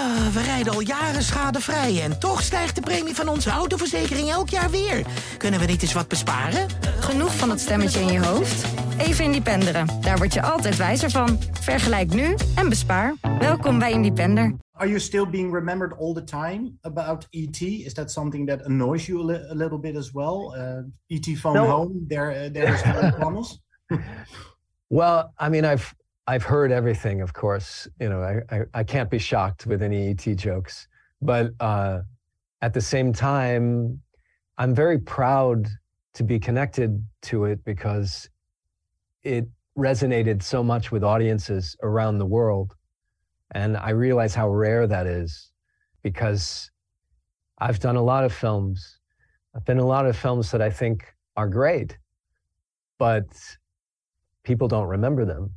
Ah, we rijden al jaren schadevrij en toch stijgt de premie van onze autoverzekering elk jaar weer. Kunnen we niet eens wat besparen? Genoeg van dat stemmetje in je hoofd? Even Independeren. Daar word je altijd wijzer van. Vergelijk nu en bespaar. Welkom bij Independer. Are you still being remembered all the time about ET? Is that something that annoys you a, li a little bit as well? Uh, ET phone No. home, there, uh, there is no promise. Well, I mean, I've I've heard everything, of course. You know, I I, I can't be shocked with any ET jokes, but uh, at the same time, I'm very proud to be connected to it because it resonated so much with audiences around the world, and I realize how rare that is, because I've done a lot of films. I've in a lot of films that I think are great, but people don't remember them,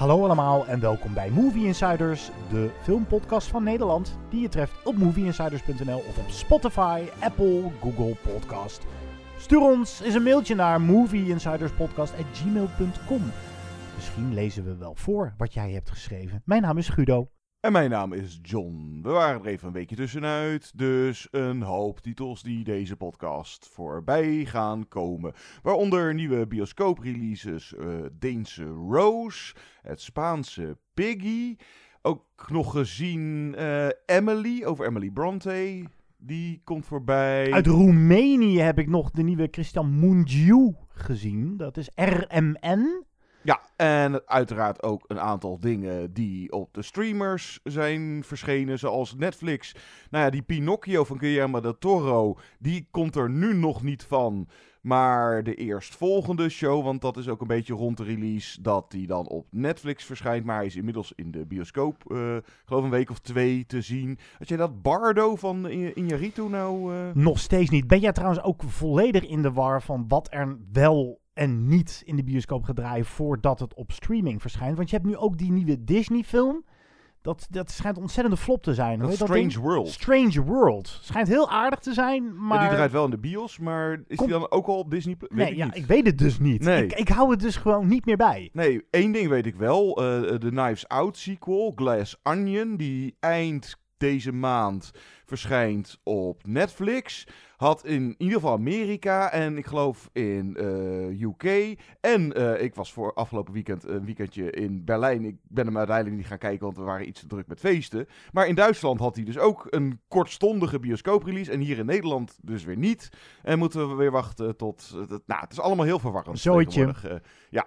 Hallo allemaal en welkom bij Movie Insiders, de filmpodcast van Nederland, die je treft op movieinsiders.nl of op Spotify, Apple, Google Podcast. Stuur ons eens een mailtje naar movieinsiderspodcast.gmail.com. Misschien lezen we wel voor wat jij hebt geschreven. Mijn naam is Guido. En mijn naam is John. We waren er even een weekje tussenuit, dus een hoop titels die deze podcast voorbij gaan komen. Waaronder nieuwe bioscoopreleases, eh Deense Rose, het Spaanse Piggy. Ook nog gezien eh, Emily, over Emily Bronte, die komt voorbij. Uit Roemenië heb ik nog de nieuwe Christian Mungiu gezien. Dat is RMN. Ja, en uiteraard ook een aantal dingen die op de streamers zijn verschenen, zoals Netflix. Nou ja, die Pinocchio van Guillermo del Toro, die komt er nu nog niet van. Maar de eerstvolgende show, want dat is ook een beetje rond de release, dat die dan op Netflix verschijnt. Maar hij is inmiddels in de bioscoop, eh geloof een week of twee te zien. Had jij dat Bardo van Iñárritu nou... eh, Nog steeds niet. Ben jij trouwens ook volledig in de war van wat er wel en niet in de bioscoop gaat draaien voordat het op streaming verschijnt? Want je hebt nu ook die nieuwe Disney-film. Dat, dat schijnt een ontzettende flop te zijn. Dat Strange? World. Strange World. Schijnt heel aardig te zijn, maar... Ja, die draait wel in de bios, maar is Kom- die dan ook al op Disney? Weet nee, ik ja, niet. ik weet het dus niet. Nee. Ik, ik hou het dus gewoon niet meer bij. Nee, één ding weet ik wel. eh, de Knives Out sequel, Glass Onion, die eind deze maand verschijnt op Netflix. Had in ieder geval Amerika en ik geloof in eh, UK. En eh, ik was voor afgelopen weekend een weekendje in Berlijn. Ik ben hem uiteindelijk niet gaan kijken, want we waren iets te druk met feesten. Maar in Duitsland had hij dus ook een kortstondige bioscooprelease. En hier in Nederland dus weer niet. En moeten we weer wachten tot... eh, nou, het is allemaal heel verwarrend. Zooitje. eh. ja.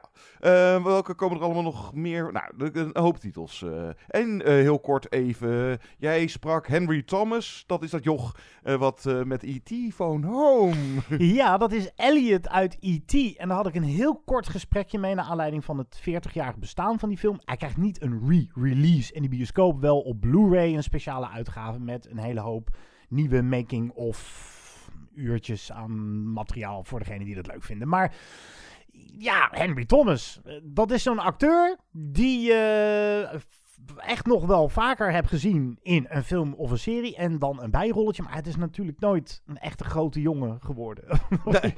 Welke komen er allemaal nog meer? Nou, een hoop titels. en heel kort even, jij sprak Henry Thomas. Dat is dat joch wat met E.T. Phone Home. Ja, dat is Elliot uit E.T. En daar had ik een heel kort gesprekje mee naar aanleiding van het 40-jarig bestaan van die film. Hij krijgt niet een re-release in de bioscoop, wel op Blu-ray een speciale uitgave met een hele hoop nieuwe making-of uurtjes aan materiaal voor degenen die dat leuk vinden. Maar ja, Henry Thomas, eh, dat is zo'n acteur die je echt nog wel vaker heb gezien in een film of een serie en dan een bijrolletje. Maar het is natuurlijk nooit een echte grote jongen geworden. Nee.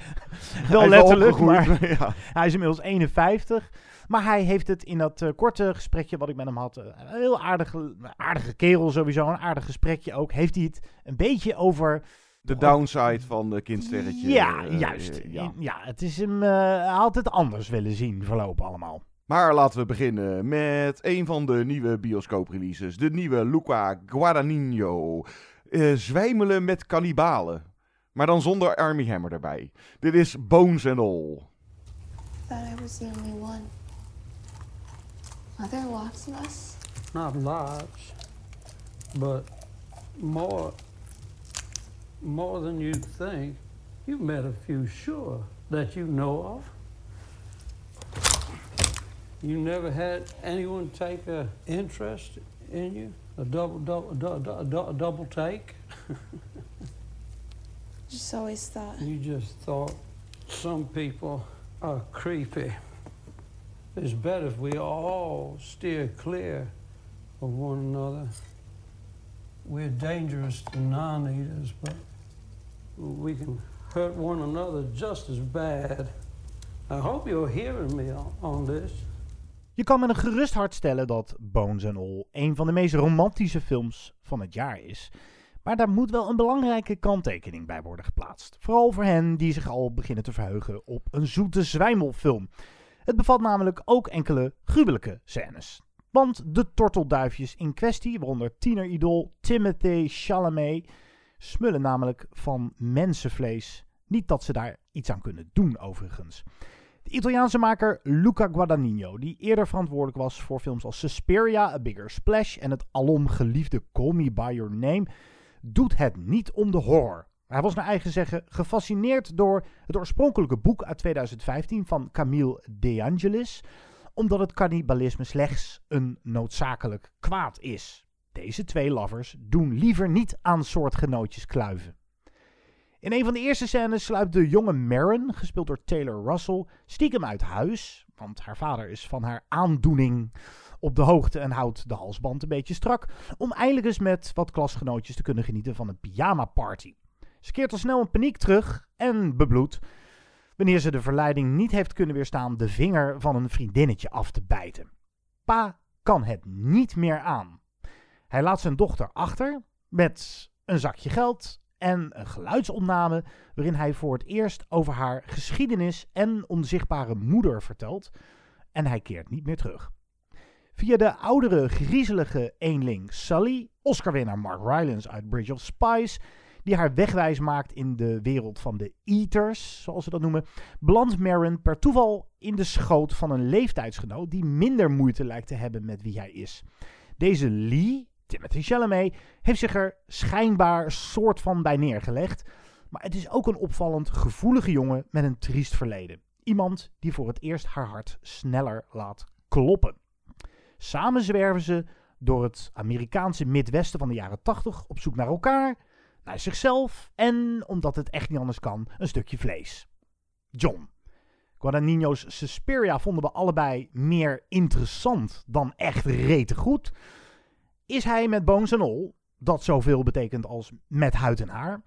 wel letterlijk, maar ja. hij is inmiddels 51. Maar hij heeft het in dat eh, korte gesprekje wat ik met hem had, eh, een heel aardige, aardige kerel sowieso, een aardig gesprekje ook, heeft hij het een beetje over... De downside van de kindsterretje. Ja, eh, juist. ja. ja. het is hem, het anders willen zien verlopen allemaal. Maar laten we beginnen met een van de nieuwe bioscoopreleases. De nieuwe Luca Guadagnino. Eh, zwijmelen met kannibalen. Maar dan zonder Army Hammer erbij. Dit is Bones and All. Thought I was the only one. Are there lots of us? Not lots, but more, more than you think. You've met a few, sure, that you know of. You never had anyone take an interest in you? A double, double, du- double take? Just always thought. You just thought some people are creepy. It's better if we all steer clear of one another. We're dangerous to non eaters, but we can hurt one another just as bad. I hope you're hearing me on, on this. Je kan met een gerust hart stellen dat Bones and All een van de meest romantische films van het jaar is. Maar daar moet wel een belangrijke kanttekening bij worden geplaatst. Vooral voor hen die zich al beginnen te verheugen op een zoete zwijmelfilm. Het bevat namelijk ook enkele gruwelijke scènes. Want de tortelduifjes in kwestie, waaronder tieneridool Timothy Chalamet, smullen namelijk van mensenvlees. Niet dat ze daar iets aan kunnen doen overigens. De Italiaanse maker Luca Guadagnino, die eerder verantwoordelijk was voor films als Suspiria, A Bigger Splash en het alom geliefde Call Me By Your Name, doet het niet om de horror. Hij was naar eigen zeggen gefascineerd door het oorspronkelijke boek uit 2015 van Camille De Angelis, omdat het cannibalisme slechts een noodzakelijk kwaad is. Deze twee lovers doen liever niet aan soortgenootjes kluiven. In een van de eerste scènes sluipt de jonge Maren, gespeeld door Taylor Russell, stiekem uit huis. Want haar vader is van haar aandoening op de hoogte en houdt de halsband een beetje strak. Om eindelijk eens met wat klasgenootjes te kunnen genieten van een pyjama party. Ze keert al snel in paniek terug en bebloedt. Wanneer ze de verleiding niet heeft kunnen weerstaan de vinger van een vriendinnetje af te bijten. Pa kan het niet meer aan. Hij laat zijn dochter achter met een zakje geld en een geluidsopname waarin hij voor het eerst over haar geschiedenis en onzichtbare moeder vertelt. En hij keert niet meer terug. Via de oudere, griezelige eenling Sully, Oscar-winnaar Mark Rylance uit Bridge of Spies, die haar wegwijs maakt in de wereld van de Eaters, zoals ze dat noemen, belandt Marin per toeval in de schoot van een leeftijdsgenoot die minder moeite lijkt te hebben met wie hij is. Deze Lee, Timothy Chalamet, heeft zich er schijnbaar soort van bij neergelegd, maar het is ook een opvallend gevoelige jongen met een triest verleden. Iemand die voor het eerst haar hart sneller laat kloppen. Samen zwerven ze door het Amerikaanse Midwesten van de jaren 80 op zoek naar elkaar, naar zichzelf en, omdat het echt niet anders kan, een stukje vlees. John. Guadagnino's Suspiria vonden we allebei meer interessant dan echt rete goed. Is hij met Bones and All, dat zoveel betekent als met huid en haar,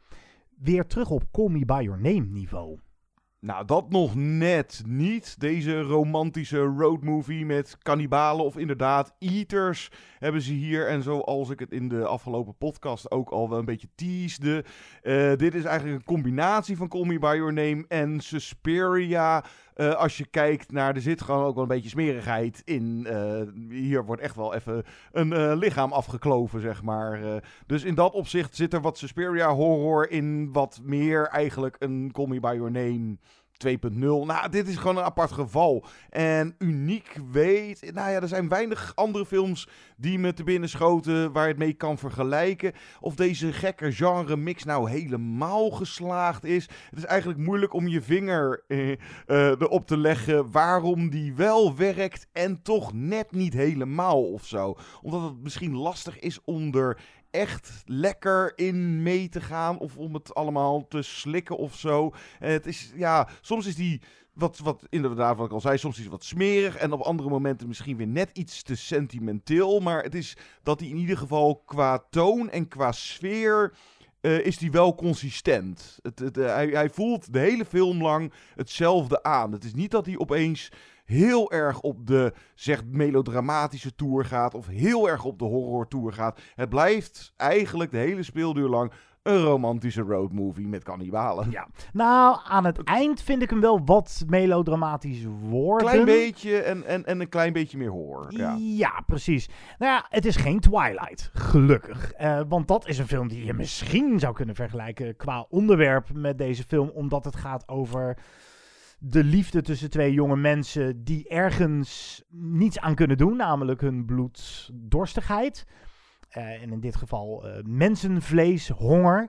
weer terug op Call Me By Your Name niveau? Nou, dat nog net niet. Deze romantische roadmovie met kannibalen of inderdaad eaters hebben ze hier. En zoals ik het in de afgelopen podcast ook al wel een beetje teasde. Uh, dit is eigenlijk een combinatie van Call Me By Your Name en Suspiria. Uh, als je kijkt naar, er zit gewoon ook wel een beetje smerigheid in. Uh, hier wordt echt wel even een uh, lichaam afgekloven, zeg maar. dus in dat opzicht zit er wat Suspiria horror in. Wat meer eigenlijk een Call By Your Name 2.0. Nou, dit is gewoon een apart geval. En uniek weet... Nou ja, er zijn weinig andere films die me te binnen schoten... waar het mee kan vergelijken. Of deze gekke genre mix nou helemaal geslaagd is. Het is eigenlijk moeilijk om je vinger eh, eh, erop te leggen... waarom die wel werkt en toch net niet helemaal of zo. Omdat het misschien lastig is om er echt lekker in mee te gaan. Of om het allemaal te slikken of zo. Het is, ja, soms is die wat, wat inderdaad, wat ik al zei, soms is het wat smerig. En op andere momenten misschien weer net iets te sentimenteel. Maar het is dat hij in ieder geval qua toon en qua sfeer. Uh, is die wel consistent. Het, het, uh, hij, hij voelt de hele film lang hetzelfde aan. Het is niet dat hij opeens heel erg op de zeg melodramatische tour gaat of heel erg op de horror tour gaat. Het blijft eigenlijk de hele speelduur lang een romantische roadmovie met kannibalen. Ja. Nou, aan het eind vind ik hem wel wat melodramatisch worden. Klein beetje en, en, en een klein beetje meer horror. Ja, ja precies. Nou ja, het is geen Twilight, gelukkig. Uh, want dat is een film die je misschien zou kunnen vergelijken qua onderwerp met deze film, omdat het gaat over de liefde tussen twee jonge mensen die ergens niets aan kunnen doen, namelijk hun bloeddorstigheid. Uh, en in dit geval uh, mensenvlees, honger.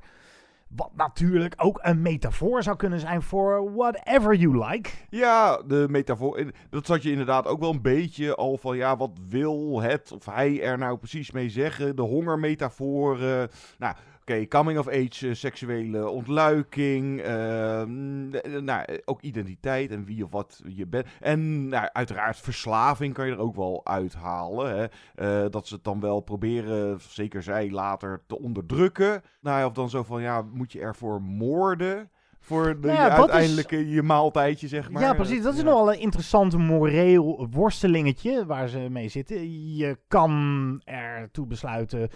Wat natuurlijk ook een metafoor zou kunnen zijn voor whatever you like. Ja, de metafoor. eh, Dat zat je inderdaad ook wel een beetje al van. Ja, wat wil het of hij er nou precies mee zeggen? De hongermetafoor. eh, nou, oké, coming of age, eh, seksuele ontluiking. eh, mm, nou, eh, ook identiteit en wie of wat je bent. En nou, uiteraard verslaving kan je er ook wel uithalen. Hè? Dat ze het dan wel proberen, zeker zij later, te onderdrukken. Nou of dan zo van ja, moet je ervoor moorden? Voor de, Nou ja, je dat is- uiteindelijke je maaltijdje, zeg maar. ja, precies. Dat is Ja. nogal een interessant moreel worstelingetje waar ze mee zitten. Je kan ertoe besluiten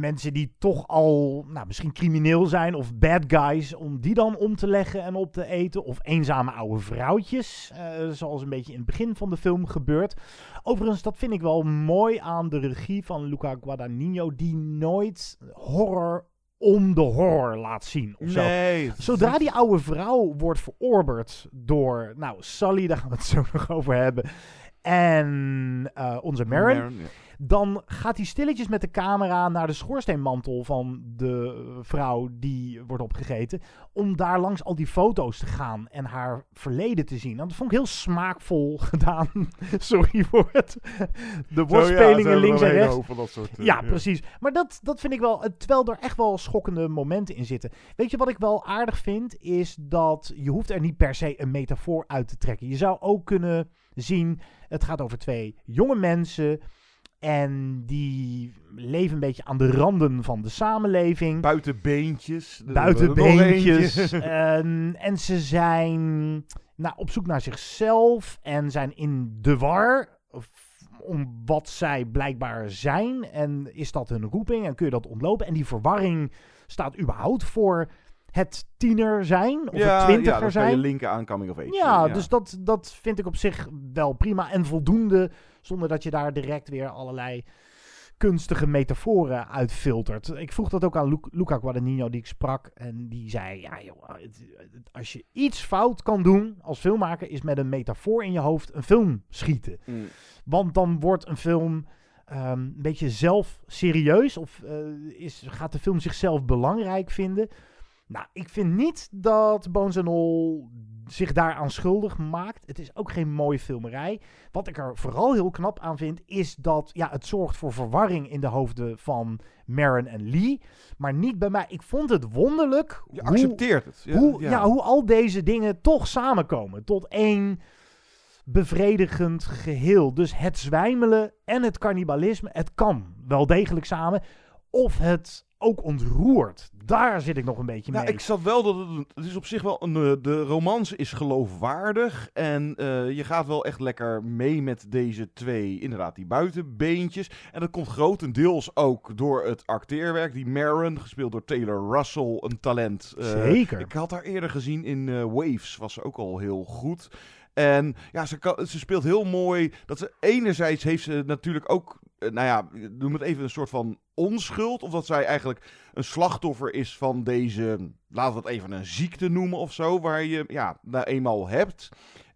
mensen die toch al nou, misschien crimineel zijn of bad guys, om die dan om te leggen en op te eten. Of eenzame oude vrouwtjes, eh, zoals een beetje in het begin van de film gebeurt. Overigens, dat vind ik wel mooi aan de regie van Luca Guadagnino, die nooit horror om de horror laat zien. Of zo. Zodra die oude vrouw wordt verorberd door, nou, Sally, daar gaan we het zo nog over hebben. En eh, onze Marin. Marin, ja. Dan gaat hij stilletjes met de camera naar de schoorsteenmantel van de vrouw die wordt opgegeten. Om daar langs al die foto's te gaan en haar verleden te zien. En dat vond ik heel smaakvol gedaan. Sorry voor het. De woordspelingen links en rechts. Van dat soort, eh, Ja, precies. Maar dat, dat vind ik wel, eh, terwijl er echt wel schokkende momenten in zitten. Weet je wat ik wel aardig vind, is dat je hoeft er niet per se een metafoor uit te trekken. Je zou ook kunnen zien, het gaat over twee jonge mensen en die leven een beetje aan de randen van de samenleving. Buitenbeentjes. Buitenbeentjes. eentje. en, ze zijn nou, op zoek naar zichzelf en zijn in de war om wat zij blijkbaar zijn. En is dat hun roeping en kun je dat ontlopen? En die verwarring staat überhaupt voor het tiener zijn of ja, het twintiger ja, zijn. je linken aan Coming of Age. Ja, dus dat, dat vind ik op zich wel prima en voldoende, zonder dat je daar direct weer allerlei kunstige metaforen uitfiltert. Ik vroeg dat ook aan Lu- Luca Guadagnino, die ik sprak, en die zei, ja joh, als je iets fout kan doen als filmmaker, is met een metafoor in je hoofd een film schieten. Mm. Want dan wordt een film ehm, een beetje zelf serieus, of eh, is, gaat de film zichzelf belangrijk vinden. Nou, ik vind niet dat Bones and All zich daaraan schuldig maakt. Het is ook geen mooie filmerij. Wat ik er vooral heel knap aan vind, is dat ja, het zorgt voor verwarring in de hoofden van Marin en Lee. Maar niet bij mij. Ik vond het wonderlijk. Je hoe- accepteert het. Ja, hoe, ja. ja. hoe al deze dingen toch samenkomen tot één bevredigend geheel. Dus het zwijmelen en het cannibalisme, het kan wel degelijk samen. Of het ook ontroert. Daar zit ik nog een beetje Nou, mee. ik zat wel dat het, het is op zich wel een, eh, de romance is geloofwaardig en eh, je gaat wel echt lekker mee met deze twee, inderdaad, die buitenbeentjes. En dat komt grotendeels ook door het acteerwerk. Die Marin, gespeeld door Taylor Russell, een talent. Eh, Zeker. Ik had haar eerder gezien in Waves, was ze ook al heel goed. En ja, ze, kan, ze speelt heel mooi. Dat ze enerzijds heeft ze natuurlijk ook, nou ja, noem het even een soort van onschuld. Of dat zij eigenlijk een slachtoffer is van deze, laten we het even een ziekte noemen of zo. Waar je ja, nou eenmaal hebt.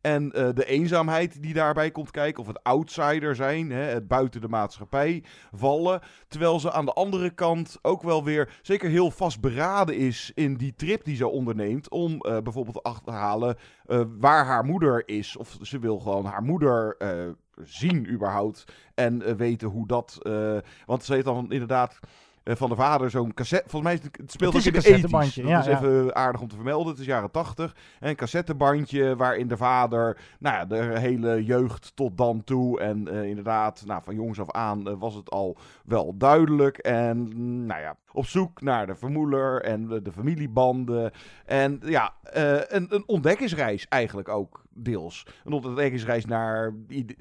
En eh, de eenzaamheid die daarbij komt kijken, of het outsider zijn, hè, het buiten de maatschappij vallen. Terwijl ze aan de andere kant ook wel weer zeker heel vastberaden is in die trip die ze onderneemt. Om eh, bijvoorbeeld te achterhalen eh, waar haar moeder is. Of ze wil gewoon haar moeder zien überhaupt. En weten hoe dat... want ze heeft dan inderdaad... eh, van de vader zo'n cassette. Volgens mij is het, speelt Het is ook in een de 80's. cassettebandje, Dat ja, is ja. even aardig om te vermelden. Het is jaren 80. En een cassettebandje waarin de vader, nou ja, de hele jeugd tot dan toe. En eh, inderdaad, nou, van jongs af aan eh, was het al wel duidelijk. En mm, nou ja, op zoek naar de vermoeder en de, de familiebanden. En ja, een, een ontdekkingsreis eigenlijk ook deels. Een ontdekkingsreis naar,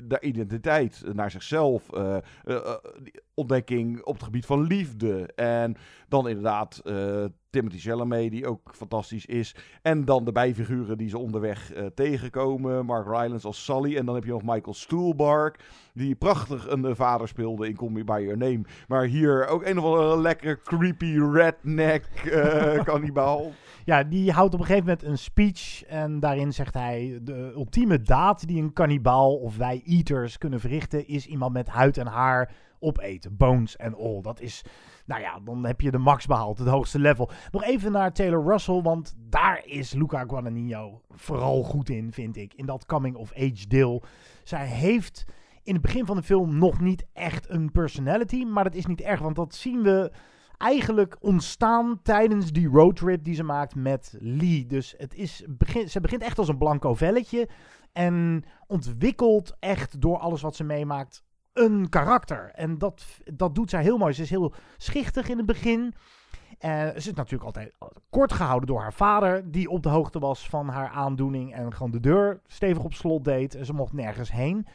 naar identiteit, naar zichzelf. eh, eh, eh, ontdekking op het gebied van liefde. En dan inderdaad Timothy Chalamet, die ook fantastisch is. En dan de bijfiguren die ze onderweg eh, tegenkomen. Mark Rylance als Sully. En dan heb je nog Michael Stuhlbarg, die prachtig een eh, vader speelde in Call By Your Name. Maar hier ook een of andere lekkere creepy redneck eh kannibaal. Ja, die houdt op een gegeven moment een speech. En daarin zegt hij: De ultieme daad die een kannibaal of wij eaters kunnen verrichten. is iemand met huid en haar opeten. Bones and all. Dat is Nou ja, dan heb je de max behaald, het hoogste level. Nog even naar Taylor Russell, want daar is Luca Guadagnino vooral goed in, vind ik. In dat coming-of-age deel. Zij heeft in het begin van de film nog niet echt een personality, maar dat is niet erg, want dat zien we eigenlijk ontstaan tijdens die roadtrip die ze maakt met Lee. Dus het is, begin, ze begint echt als een blanco velletje en ontwikkelt echt door alles wat ze meemaakt een karakter. En dat, dat doet zij heel mooi. Ze is heel schichtig in het begin. Uh, ze is natuurlijk altijd kort gehouden door haar vader, die op de hoogte was van haar aandoening en gewoon de deur stevig op slot deed. En ze mocht nergens heen.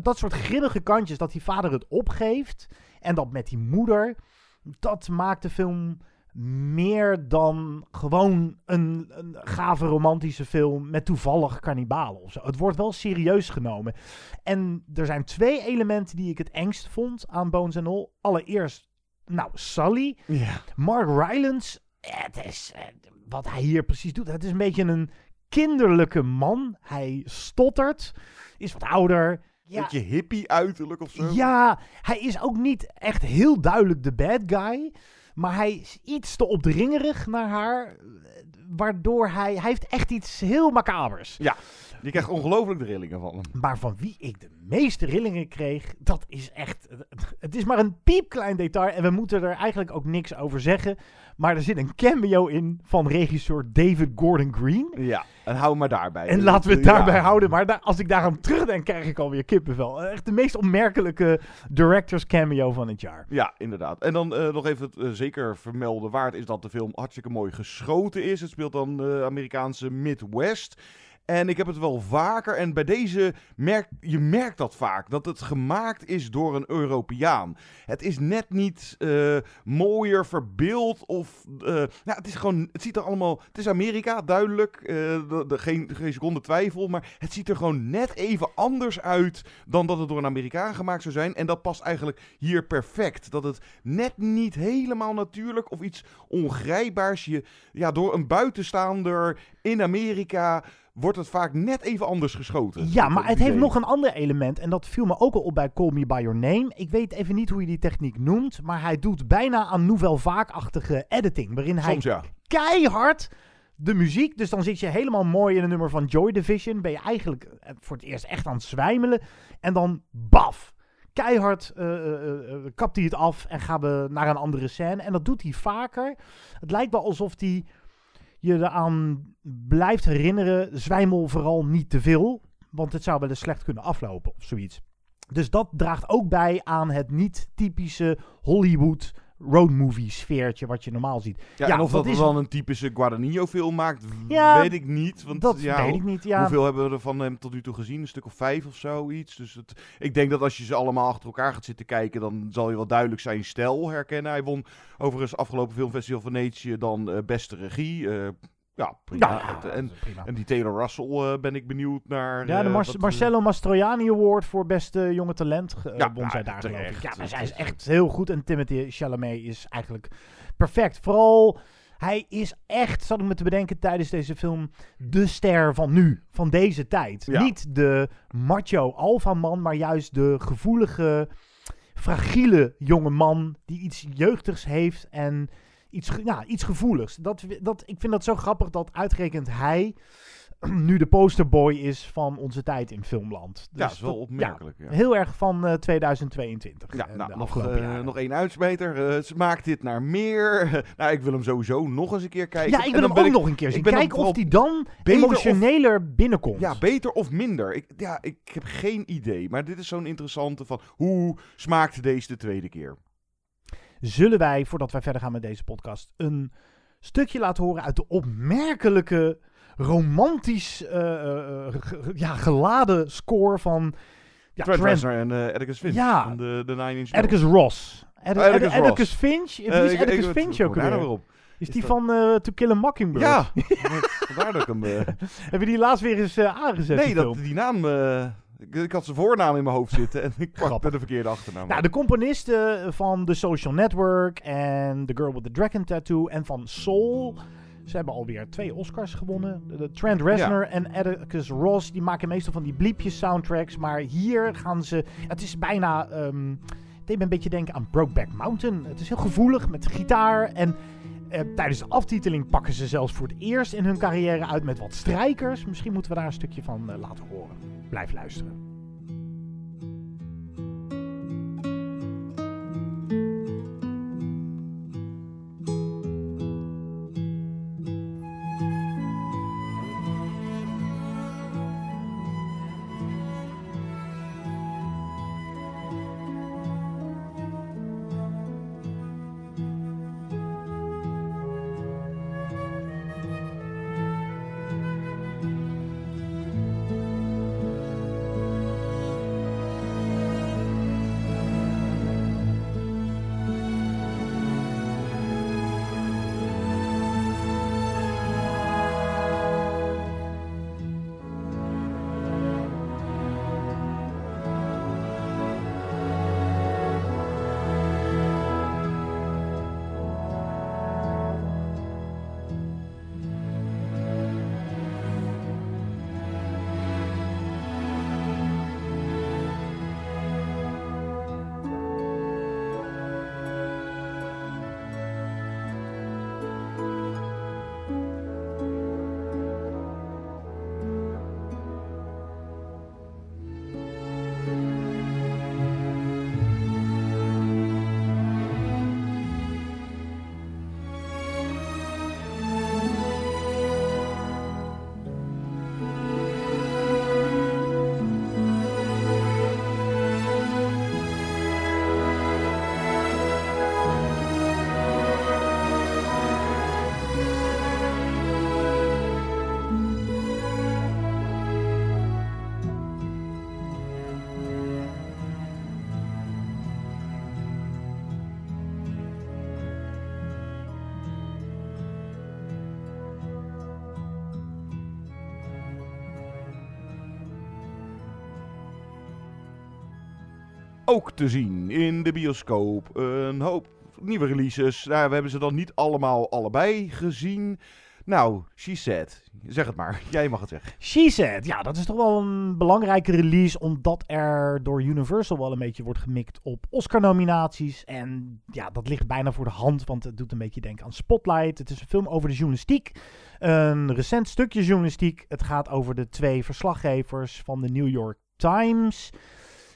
Dat soort grimmige kantjes, dat die vader het opgeeft en dat met die moeder, dat maakt de film meer dan gewoon een, een gave romantische film met toevallig kannibalen of zo. Het wordt wel serieus genomen. En er zijn twee elementen die ik het engst vond aan Bones and All. Allereerst, nou, Sully. Ja. Mark Rylance, het is, eh, wat hij hier precies doet, het is een beetje een kinderlijke man. Hij stottert, is wat ouder. Ja. Beetje hippie uiterlijk of zo. Ja, hij is ook niet echt heel duidelijk de bad guy. Maar hij is iets te opdringerig naar haar. Waardoor hij... Hij heeft echt iets heel macabers. Ja, je krijgt ongelooflijk de rillingen van hem. Maar van wie ik de meeste rillingen kreeg, dat is echt... Het is maar een piepklein detail en we moeten er eigenlijk ook niks over zeggen. Maar er zit een cameo in van regisseur David Gordon Green. Ja, en hou maar daarbij. En laten we het daarbij houden. Maar als ik daaraan terugdenk, krijg ik alweer kippenvel. Echt de meest opmerkelijke directors cameo van het jaar. Ja, inderdaad. En dan uh, nog even het uh, zeker vermelden waard is dat de film hartstikke mooi geschoten is. Het speelt dan de Amerikaanse Midwest. En ik heb het wel vaker. En bij deze merk je merkt dat vaak. Dat het gemaakt is door een Europeaan. Het is net niet uh, mooier verbeeld. Of. Uh, nou, het is gewoon. Het ziet er allemaal. Het is Amerika, duidelijk. De, de, geen, geen seconde twijfel. Maar het ziet er gewoon net even anders uit. Dan dat het door een Amerikaan gemaakt zou zijn. En dat past eigenlijk hier perfect. Dat het net niet helemaal natuurlijk. Of iets ongrijpbaars. Je ja, door een buitenstaander in Amerika wordt het vaak net even anders geschoten. Ja, maar het heeft nog een ander element. En dat viel me ook al op bij Call Me By Your Name. Ik weet even niet hoe je die techniek noemt. Maar hij doet bijna aan Nouvelle Vaak-achtige editing. Waarin hij Soms, ja. keihard de muziek. Dus dan zit je helemaal mooi in een nummer van Joy Division. Ben je eigenlijk voor het eerst echt aan het zwijmelen. En dan baf. Keihard uh, uh, uh, kapt hij het af en gaan we naar een andere scène. En dat doet hij vaker. Het lijkt wel alsof hij je eraan blijft herinneren, zwijmel vooral niet te veel. Want het zou wel eens slecht kunnen aflopen of zoiets. Dus dat draagt ook bij aan het niet typische Hollywood roadmovie sfeertje wat je normaal ziet. Ja, en of dat, dat is... dan een typische Guadagnino film maakt, ja, weet ik niet. Want, dat ja, weet ik niet, ja. Hoeveel hebben we er van hem tot nu toe gezien? Een stuk of vijf of zoiets. Dus het, ik denk dat als je ze allemaal achter elkaar gaat zitten kijken, dan zal je wel duidelijk zijn stijl herkennen. Hij won overigens afgelopen filmfestival Venetië dan uh, beste regie. Uh, ja, prima. Ja, en, prima. en die Taylor Russell uh, ben ik benieuwd naar. Ja, de Mar uh, Marcello Mastroianni Award voor beste jonge talent uh, ja, won zij daar geloof ik. Ja, maar zij is echt heel goed en Timothy Chalamet is eigenlijk perfect. Vooral, hij is echt, zat ik me te bedenken tijdens deze film, de ster van nu, van deze tijd. Niet de macho alpha man, maar juist de gevoelige, fragiele jonge man die iets jeugdigs heeft en iets, ja, iets gevoeligs. Dat, dat, ik vind dat zo grappig dat uitgerekend hij nu de posterboy is van onze tijd in filmland. ja, dat is wel opmerkelijk. Ja, Heel erg van uh, 2022. Ja, uh, nou, nog, uh, nog één uitsmijter. Uh, smaakt dit naar meer? nou, ik wil hem sowieso nog eens een keer kijken. Ja, ik En wil dan hem ben ook ik- nog een keer zien. Kijken of die dan of- emotioneler binnenkomt. Ja, beter of minder. Ik, ja, ik heb geen idee. Maar dit is zo'n interessante van hoe smaakt deze de tweede keer? Zullen wij, voordat wij verder gaan met deze podcast, een stukje laten horen uit de opmerkelijke, romantisch eh, eh, ge- ja, geladen score van ja, Trent Trent- Reznor en eh Atticus Finch Ja. van de, de Nine Inch Nails. Atticus Ross. Oh, Atticus Ross. Atticus Finch? Wie Eh, is Atticus Finch ook weer? Is Is die dat- van eh, To Kill a Mockingbird? Ja, vandaar dat ik hem... eh, Heb je die laatst weer eens eh, aangezet? nee, die dat, die naam... eh, ik, ik had zijn voornaam in mijn hoofd zitten en ik pakte de verkeerde achternaam. Nou, de componisten van The Social Network en The Girl with the Dragon Tattoo en van Soul. Ze hebben alweer twee Oscars gewonnen. De, de Trent Reznor en Atticus Ross, die maken meestal van die bliepjes soundtracks. Maar hier gaan ze... Het is bijna... ehm, deed me een beetje denken aan Brokeback Mountain. Het is heel gevoelig met gitaar en eh, tijdens de aftiteling pakken ze zelfs voor het eerst in hun carrière uit met wat strijkers. Misschien moeten we daar een stukje van eh, laten horen. Blijf luisteren. Te zien in de bioscoop. Een hoop nieuwe releases. Daar hebben ze dan niet allemaal allebei gezien. Nou, She Said. Zeg het maar. Jij mag het zeggen. She Said, ja, dat is toch wel een belangrijke release, omdat er door Universal wel een beetje wordt gemikt op Oscar-nominaties. En ja, dat ligt bijna voor de hand, want het doet een beetje denken aan Spotlight. Het is een film over de journalistiek. Een recent stukje journalistiek. Het gaat over de twee verslaggevers van de New York Times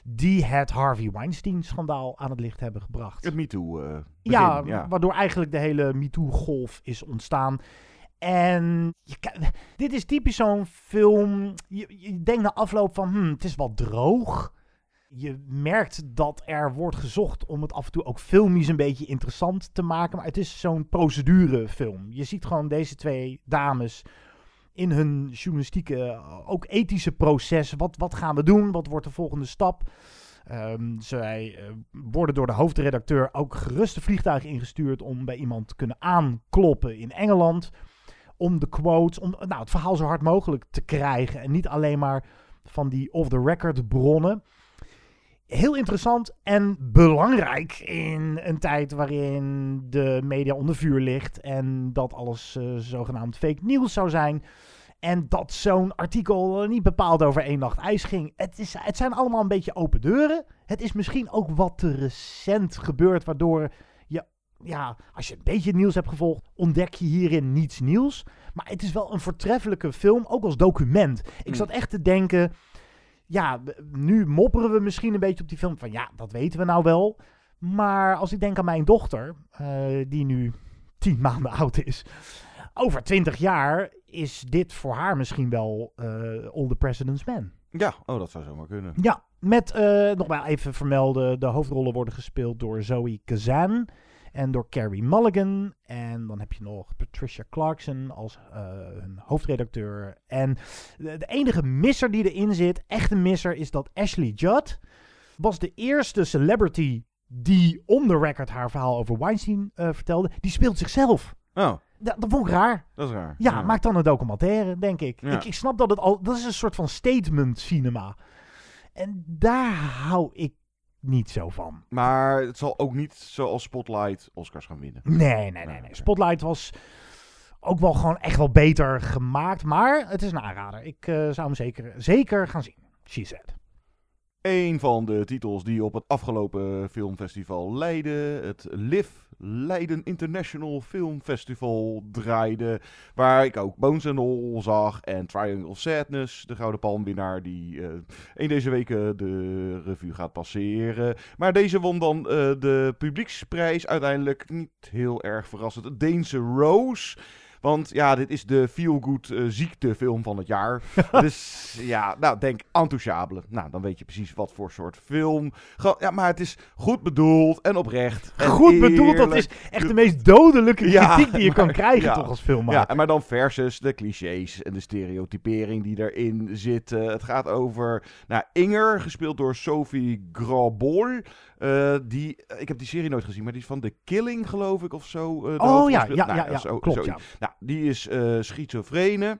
die het Harvey Weinstein-schandaal aan het licht hebben gebracht. Het MeToo. uh ja, ja, waardoor eigenlijk de hele MeToo-golf is ontstaan. En je, dit is typisch zo'n film. Je, je denkt na afloop van, hmm, het is wel droog. Je merkt dat er wordt gezocht om het af en toe ook filmisch een beetje interessant te maken. Maar het is zo'n procedurefilm. Je ziet gewoon deze twee dames in hun journalistieke, ook ethische proces. Wat, wat gaan we doen? Wat wordt de volgende stap? Um, zij uh, worden door de hoofdredacteur ook geruste vliegtuigen ingestuurd om bij iemand te kunnen aankloppen in Engeland. Om de quotes, om nou, het verhaal zo hard mogelijk te krijgen. En niet alleen maar van die off-the-record bronnen. Heel interessant en belangrijk in een tijd waarin de media onder vuur ligt. En dat alles uh, zogenaamd fake nieuws zou zijn. En dat zo'n artikel niet bepaald over één nacht ijs ging. Het, is, het zijn allemaal een beetje open deuren. Het is misschien ook wat te recent gebeurd, waardoor je, ja, als je een beetje het nieuws hebt gevolgd, ontdek je hierin niets nieuws. Maar het is wel een voortreffelijke film, ook als document. Ik zat echt te denken, ja, nu mopperen we misschien een beetje op die film van, ja, dat weten we nou wel. Maar als ik denk aan mijn dochter, uh, die nu tien maanden oud is over twintig jaar is dit voor haar misschien wel uh, All the President's Man. Ja, oh, dat zou zomaar kunnen. Ja, met uh, nog maar even vermelden, de hoofdrollen worden gespeeld door Zoe Kazan en door Carrie Mulligan. En dan heb je nog Patricia Clarkson als uh, hun hoofdredacteur. En de, de, enige misser die erin zit, echte misser, is dat Ashley Judd was de eerste celebrity die on the record haar verhaal over Weinstein vertelde. Die speelt zichzelf. Oh. Dat vond ik raar. Dat is raar. Ja, ja. maak dan een documentaire, denk ik. Ja. ik. Ik snap dat het al... Dat is een soort van statement cinema. En daar hou ik niet zo van. Maar het zal ook niet zoals Spotlight Oscars gaan winnen. Nee, nee, nee. nee. Spotlight was ook wel gewoon echt wel beter gemaakt. Maar het is een aanrader. Ik uh, zou hem zeker, zeker gaan zien. She said. Een van de titels die op het afgelopen filmfestival Leiden, het LIF Leiden International Film Festival draaide. Waar ik ook Bones and All zag en Triangle Sadness, de Gouden Palmwinnaar, die eh een deze weken de revue gaat passeren. Maar deze won dan eh, de publieksprijs uiteindelijk niet heel erg verrassend. Deense Rose. Want ja, dit is de feel-good eh, ziektefilm van het jaar. dus ja, nou, denk enthousiasme. Nou, dan weet je precies wat voor soort film. Ja, maar het is goed bedoeld en oprecht. en Goed bedoeld, dat is echt de meest dodelijke Ja, kritiek die je kan krijgen ja. toch als filmmaker. Ja, maar dan versus de clichés en de stereotypering die erin zitten. Het gaat over nou, Inger, gespeeld door Sophie Grabol. Eh, die, ik heb die serie nooit gezien, maar die is van The Killing, geloof ik, of zo. eh, Oh, ja, ja, Nou, ja, dat ja, is zo- klopt, ja. Nou, die is eh schizofrene.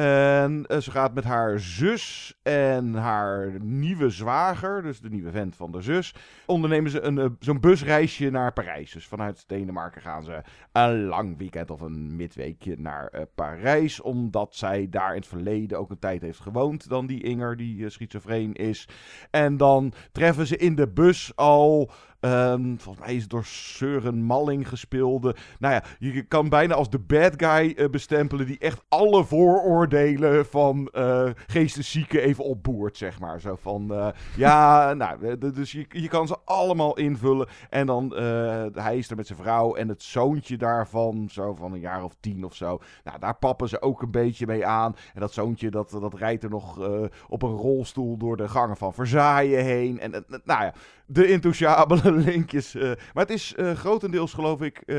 En eh, ze gaat met haar zus en haar nieuwe zwager, dus de nieuwe vent van de zus, ondernemen ze een, eh, zo'n busreisje naar Parijs. Dus vanuit Denemarken gaan ze een lang weekend of een midweekje naar eh, Parijs. Omdat zij daar in het verleden ook een tijd heeft gewoond dan die Inger, die schizofreen is. En dan treffen ze in de bus al Ehm, volgens mij is het door Søren Malling gespeelde. Nou ja, je kan bijna als de bad guy eh, bestempelen die echt alle vooroordelen van eh geesteszieken even opboert, zeg maar. Zo van, eh, ja, nou, dus je, je kan ze allemaal invullen. En dan, hij is er met zijn vrouw en het zoontje daarvan, zo van een jaar of tien of zo. Nou, daar pappen ze ook een beetje mee aan. En dat zoontje, dat, dat rijdt er nog op een rolstoel door de gangen van Versailles heen. En, nou ja, de enthousiabele linkjes. eh, maar het is eh, grotendeels, geloof ik, eh,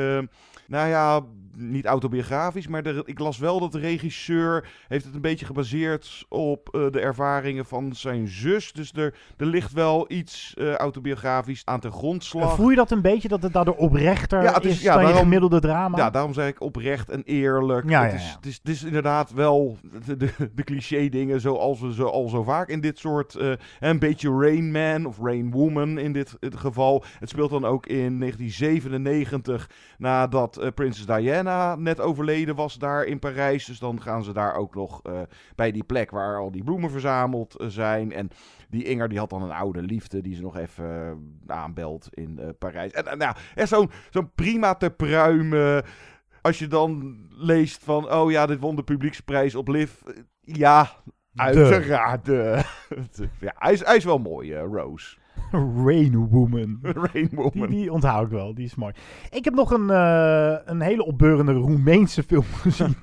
nou ja, niet autobiografisch, maar de, ik las wel dat de regisseur heeft het een beetje gebaseerd op de ervaringen van zijn zus. Dus er, er ligt wel iets autobiografisch aan ten grondslag. Voel je dat een beetje, dat het daardoor oprechter Ja, het is, is- ja, dan je gemiddelde drama? Ja, daarom zeg ik oprecht en eerlijk. Ja, het, ja, is. Het, is, het is inderdaad wel de, de, de cliché dingen zoals we ze al zo vaak in dit soort... een beetje Rain Man of Rain Woman in dit, geval. Het speelt dan ook in 1997 nadat eh, prinses Diana net overleden was daar in Parijs. Dus dan gaan ze daar ook nog eh, bij die plek waar al die bloemen verzameld eh, zijn. En die Inger die had dan een oude liefde die ze nog even aanbelt in Parijs. En, en nou, zo'n zo'n prima te pruimen. Als je dan leest van, oh ja, dit won de publieksprijs op Liv. Ja, uiteraard. ja, hij, is, hij is wel mooi, eh, Rose. Rain Woman. Rain Woman. Die, die onthoud ik wel, die is mooi. Ik heb nog een, eh, een hele opbeurende Roemeense film gezien.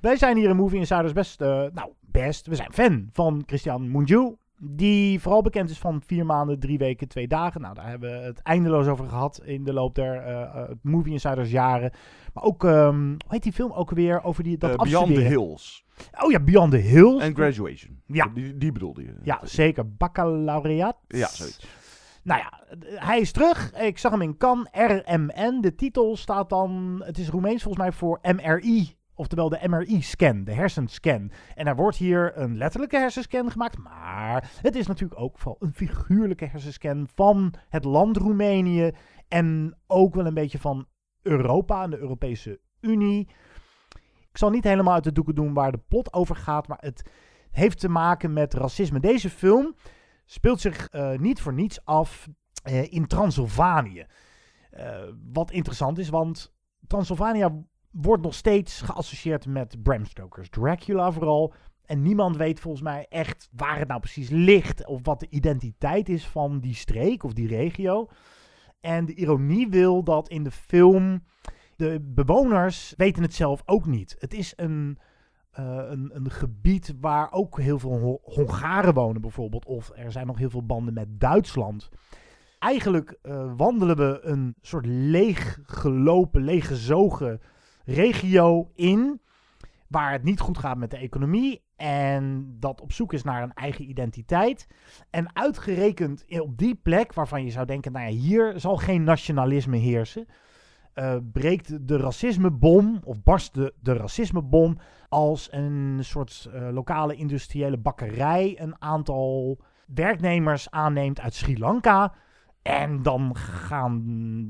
Wij zijn hier in Movie Insiders best, eh, nou best, we zijn fan van Christian Mungiu. Die vooral bekend is van vier maanden, drie weken, twee dagen. Nou, daar hebben we het eindeloos over gehad in de loop der eh, Movie Insiders jaren. Maar ook, ehm, hoe heet die film ook weer over die, dat Beyond the? Hills. Oh ja, Beyond the Hills. En Graduation. Ja. Die, die bedoelde je. Ja, zeker. Baccalaureat. Ja, zoiets. Nou ja, hij is terug. Ik zag hem in Cannes. RMN. De titel staat dan... Het is Roemeens volgens mij voor MRI. Oftewel de MRI-scan, de hersenscan. En er wordt hier een letterlijke hersenscan gemaakt. Maar het is natuurlijk ook vooral een figuurlijke hersenscan van het land Roemenië. En ook wel een beetje van Europa en de Europese Unie. Ik zal niet helemaal uit de doeken doen waar de plot over gaat. Maar het heeft te maken met racisme. Deze film speelt zich eh, niet voor niets af eh, in Transylvanië. Eh, wat interessant is, want Transylvanië wordt nog steeds geassocieerd met Bram Stoker's Dracula vooral. En niemand weet volgens mij echt waar het nou precies ligt. Of wat de identiteit is van die streek of die regio. En de ironie wil dat in de film de bewoners weten het zelf ook niet. Het is een, eh, een, een gebied waar ook heel veel Ho- Hongaren wonen bijvoorbeeld. Of er zijn nog heel veel banden met Duitsland. Eigenlijk eh, wandelen we een soort leeggelopen, leeggezogen regio in. Waar het niet goed gaat met de economie. En dat op zoek is naar een eigen identiteit. En uitgerekend op die plek waarvan je zou denken, nou ja, hier zal geen nationalisme heersen. Eh, breekt de racismebom, of barst de, de racismebom, als een soort eh, lokale industriële bakkerij een aantal werknemers aanneemt uit Sri Lanka. En dan gaan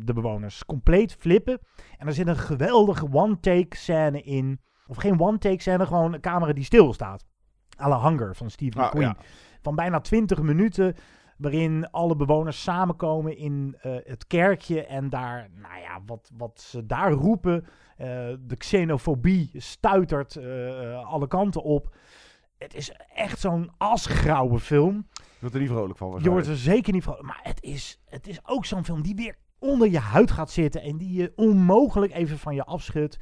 de bewoners compleet flippen. En er zit een geweldige one-take scène in. Of geen one-take scène, gewoon een camera die stilstaat. à la Hunger van Steve Ah, McQueen. ja. Van bijna 20 minuten waarin alle bewoners samenkomen in eh, het kerkje en daar, nou ja, wat, wat ze daar roepen, eh, de xenofobie stuitert eh, alle kanten op. Het is echt zo'n asgrauwe film. Je wordt er niet vrolijk van. Je wordt er zeker niet van. Maar het is, het is ook zo'n film die weer onder je huid gaat zitten. En die je onmogelijk even van je afschudt.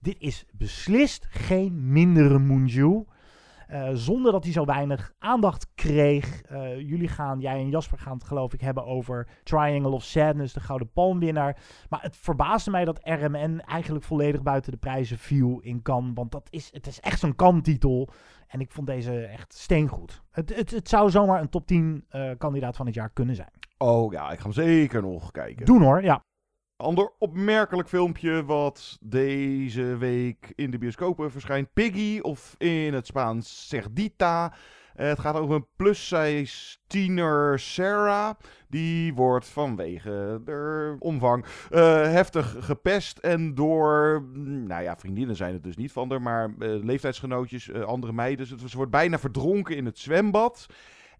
Dit is beslist geen mindere Moonju. Eh, zonder dat hij zo weinig aandacht kreeg. Eh, jullie gaan, jij en Jasper gaan het geloof ik hebben over Triangle of Sadness, de Gouden Palmwinnaar. Maar het verbaasde mij dat RMN eigenlijk volledig buiten de prijzen viel in Cannes. Want dat is, het is echt zo'n Cannes-titel. En ik vond deze echt steengoed. Het, het, het zou zomaar een top 10 eh, kandidaat van het jaar kunnen zijn. Oh ja, ik ga hem zeker nog kijken. Doen hoor, ja. Ander opmerkelijk filmpje wat deze week in de bioscopen verschijnt. Piggy, of in het Spaans Cerdita. Eh, het gaat over een plus-size tiener Sarah. Die wordt vanwege de omvang eh, heftig gepest. En door, mm, nou ja, vriendinnen zijn het dus niet van haar, maar eh, leeftijdsgenootjes, andere meiden. Ze wordt bijna verdronken in het zwembad.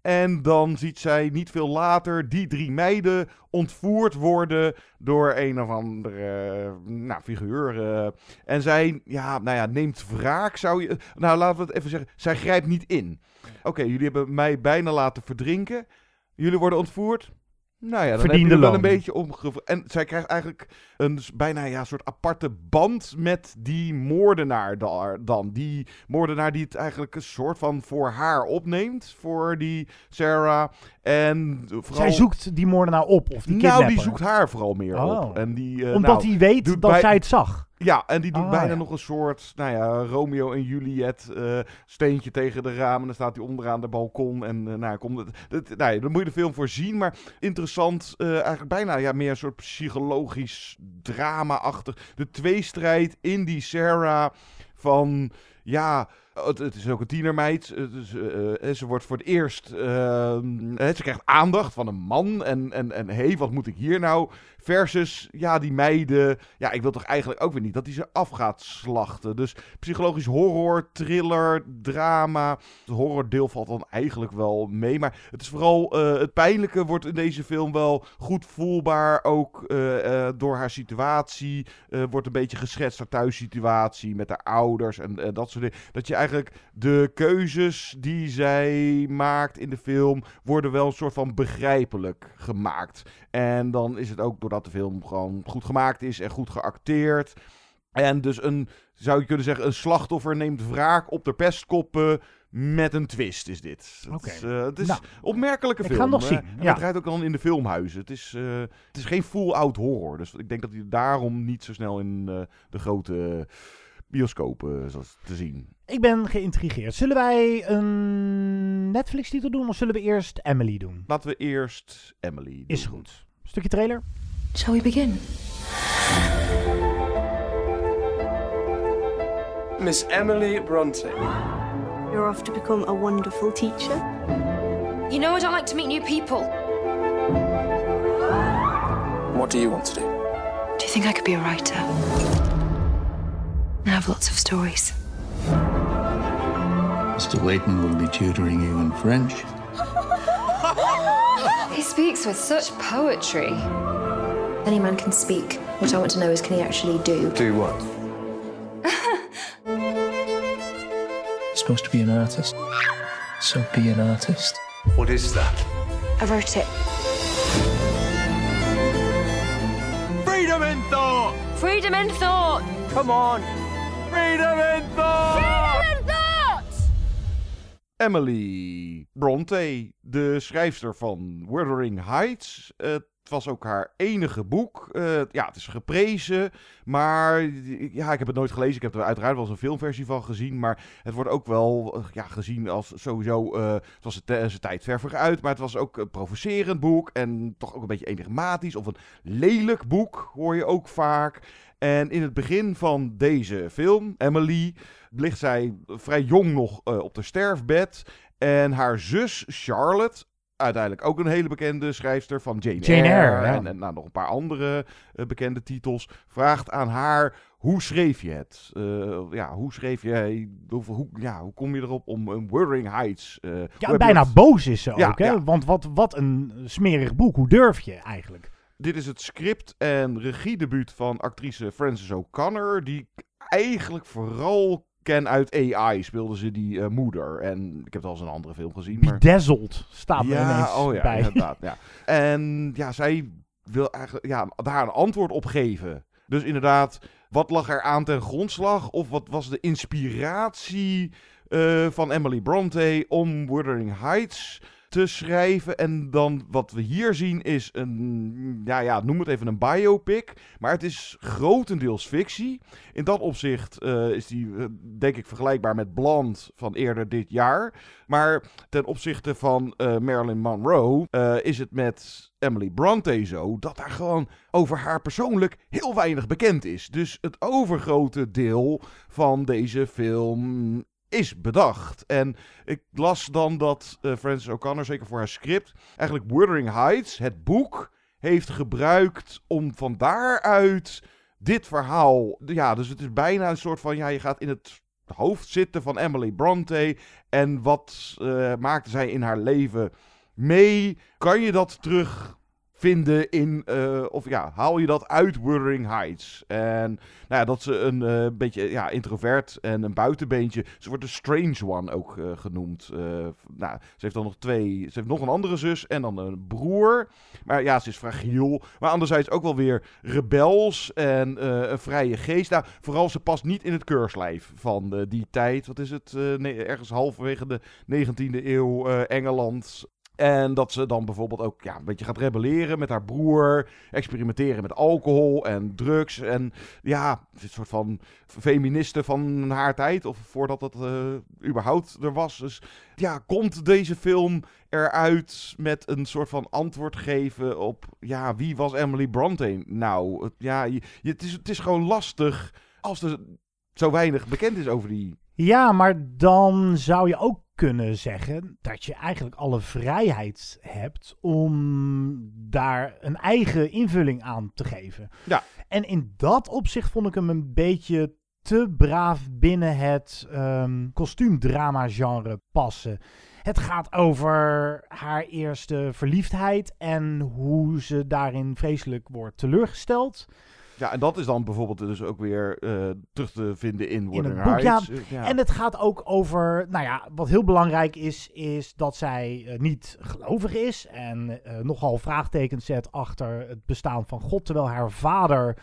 En dan ziet zij niet veel later die drie meiden ontvoerd worden door een of andere eh, nou, figuur. eh. en zij ja, nou ja, neemt wraak, zou je... Nou, laten we het even zeggen. Zij grijpt niet in. Oké, jullie hebben mij bijna laten verdrinken. Jullie worden ontvoerd. Nou ja, dan Verdiende heb je wel een beetje omge... En zij krijgt eigenlijk een bijna ja, soort aparte band met die moordenaar daar dan. Die moordenaar die het eigenlijk een soort van voor haar opneemt. Voor die Sarah. En vooral... Zij zoekt die moordenaar op, of die Nou, die kidnapper. zoekt haar vooral meer Oh. op. En die, eh, Omdat nou, hij weet dat bij- zij het zag. Ja, en die doet Ah, bijna ja. nog een soort, nou ja, Romeo en Juliet eh, steentje tegen de ramen. Dan staat hij onderaan de balkon en eh, nou, komt het, het, nou ja, daar moet je de film voor zien. Maar interessant, eigenlijk bijna ja, meer een soort psychologisch drama-achtig. De tweestrijd in die Sarah van, ja... Het, is ook een tienermeid. Is, eh, eh, ze wordt voor het eerst. eh, eh, ze krijgt aandacht van een man. En, en, en hé, hey, wat moet ik hier nou? Versus, ja, die meiden. Ja, ik wil toch eigenlijk ook weer niet dat hij ze af gaat slachten. Dus psychologisch horror, thriller, drama. Het horrordeel valt dan eigenlijk wel mee. Maar het is vooral. eh, het pijnlijke wordt in deze film wel goed voelbaar. Ook eh, eh, door haar situatie. wordt een beetje geschetst haar thuissituatie met haar ouders en dat soort dingen. Dat je eigenlijk de keuzes die zij maakt in de film worden wel een soort van begrijpelijk gemaakt. En dan is het ook doordat de film gewoon goed gemaakt is en goed geacteerd. En dus een, zou je kunnen zeggen, een slachtoffer neemt wraak op de pestkoppen met een twist is dit. Het Oké. is, eh, het is Nou, opmerkelijke ik film. ga hem nog zien, En ja. Het draait ook dan in de filmhuizen. Het is, eh, het is geen full-out horror. Dus ik denk dat hij daarom niet zo snel in eh, de grote bioscopen te zien. Ik ben geïntrigeerd. Zullen wij een Netflix-titel doen of zullen we eerst Emily doen? Laten we eerst Emily doen. Is goed. Stukje trailer. Shall we begin? Miss Emily Bronte. You're off to become a wonderful teacher. You know I don't like to meet new people. What do you want to do? Do you think I could be a writer? I have lots of stories. Mr. Layton will be tutoring you in French. He speaks with such poetry. Any man can speak. What I want to know is can he actually do? Do what? You're supposed to be an artist. So be an artist. What is that? I wrote it. Freedom in thought! Freedom in thought! Come on! Freedom in thought! Freedom in thought! Emily Bronte, de schrijfster van Wuthering Heights. Het was ook haar enige boek. Eh, ja, het is geprezen, maar ja, ik heb het nooit gelezen. Ik heb er uiteraard wel eens een filmversie van gezien, maar het wordt ook wel eh, ja, gezien als sowieso... eh, het was zijn tijd ver vooruit, maar het was ook een provocerend boek en toch ook een beetje enigmatisch of een lelijk boek, hoor je ook vaak. En in het begin van deze film, Emily, ligt zij vrij jong nog op de sterfbed. En haar zus Charlotte, uiteindelijk ook een hele bekende schrijfster van Jane, Jane Eyre. Eyre, ja. En, en nou, nog een paar andere eh, bekende titels. Vraagt aan haar, hoe schreef je het? Eh, ja, hoe schreef je... Hoe, hoe, ja, hoe kom je erop om een Wuthering Heights... eh, hoe heb Ja, bijna boos is ze Ja, ook, hè? ja. Want wat, wat een smerig boek. Hoe durf je eigenlijk? Dit is het script en regiedebuut van actrice Frances O'Connor, die eigenlijk vooral ken uit AI. Speelde ze die eh, moeder. En ik heb het al eens een andere film gezien. Maar... Bedazzled staat er ja, ineens oh ja, bij. inderdaad. Ja. En ja, zij wil eigenlijk ja, daar een antwoord op geven. Dus inderdaad, wat lag er aan ten grondslag? Of wat was de inspiratie eh, van Emily Bronte om Wuthering Heights te schrijven? En dan wat we hier zien is een, ja, ja, noem het even een biopic. Maar het is grotendeels fictie. In dat opzicht eh, is die, eh, denk ik, vergelijkbaar met Blonde van eerder dit jaar. Maar ten opzichte van eh, Marilyn Monroe is het met Emily Bronte zo dat daar gewoon over haar persoonlijk heel weinig bekend is. Dus het overgrote deel van deze film is bedacht. En ik las dan dat eh, Frances O'Connor, zeker voor haar script, eigenlijk Wuthering Heights, het boek, heeft gebruikt om van daaruit dit verhaal. Ja, dus het is bijna een soort van, ja, je gaat in het hoofd zitten van Emily Bronte. En wat eh, maakte zij in haar leven mee? Kan je dat terugvinden in, eh, of ja, haal je dat uit Wuthering Heights? En nou ja, dat ze een eh, beetje ja, introvert en een buitenbeentje. Ze wordt de Strange One ook eh, genoemd. Nou, ze heeft dan nog twee, ze heeft nog een andere zus en dan een broer. Maar ja, ze is fragiel. Maar anderzijds ook wel weer rebels en een vrije geest. Nou, vooral ze past niet in het keurslijf van die tijd. Wat is het? Nee, ergens halverwege de 19e eeuw Engeland. En dat ze dan bijvoorbeeld ook ja, een beetje gaat rebelleren met haar broer. Experimenteren met alcohol en drugs. En ja, een soort van feministe van haar tijd. Of voordat dat eh, überhaupt er was. Dus ja, komt deze film eruit met een soort van antwoord geven op... Ja, wie was Emily Bronte nou? Ja, het, is, het is gewoon lastig als er zo weinig bekend is over die... Ja, maar dan zou je ook kunnen zeggen dat je eigenlijk alle vrijheid hebt om daar een eigen invulling aan te geven. Ja. En in dat opzicht vond ik hem een beetje te braaf binnen het ehm kostuumdrama-genre passen. Het gaat over haar eerste verliefdheid en hoe ze daarin vreselijk wordt teleurgesteld. Ja, en dat is dan bijvoorbeeld dus ook weer eh, terug te vinden in in Wuthering boek. Ja, Heights. Ja. En het gaat ook over, nou ja, wat heel belangrijk is, is dat zij eh, niet gelovig is en eh, nogal vraagtekens zet achter het bestaan van God, terwijl haar vader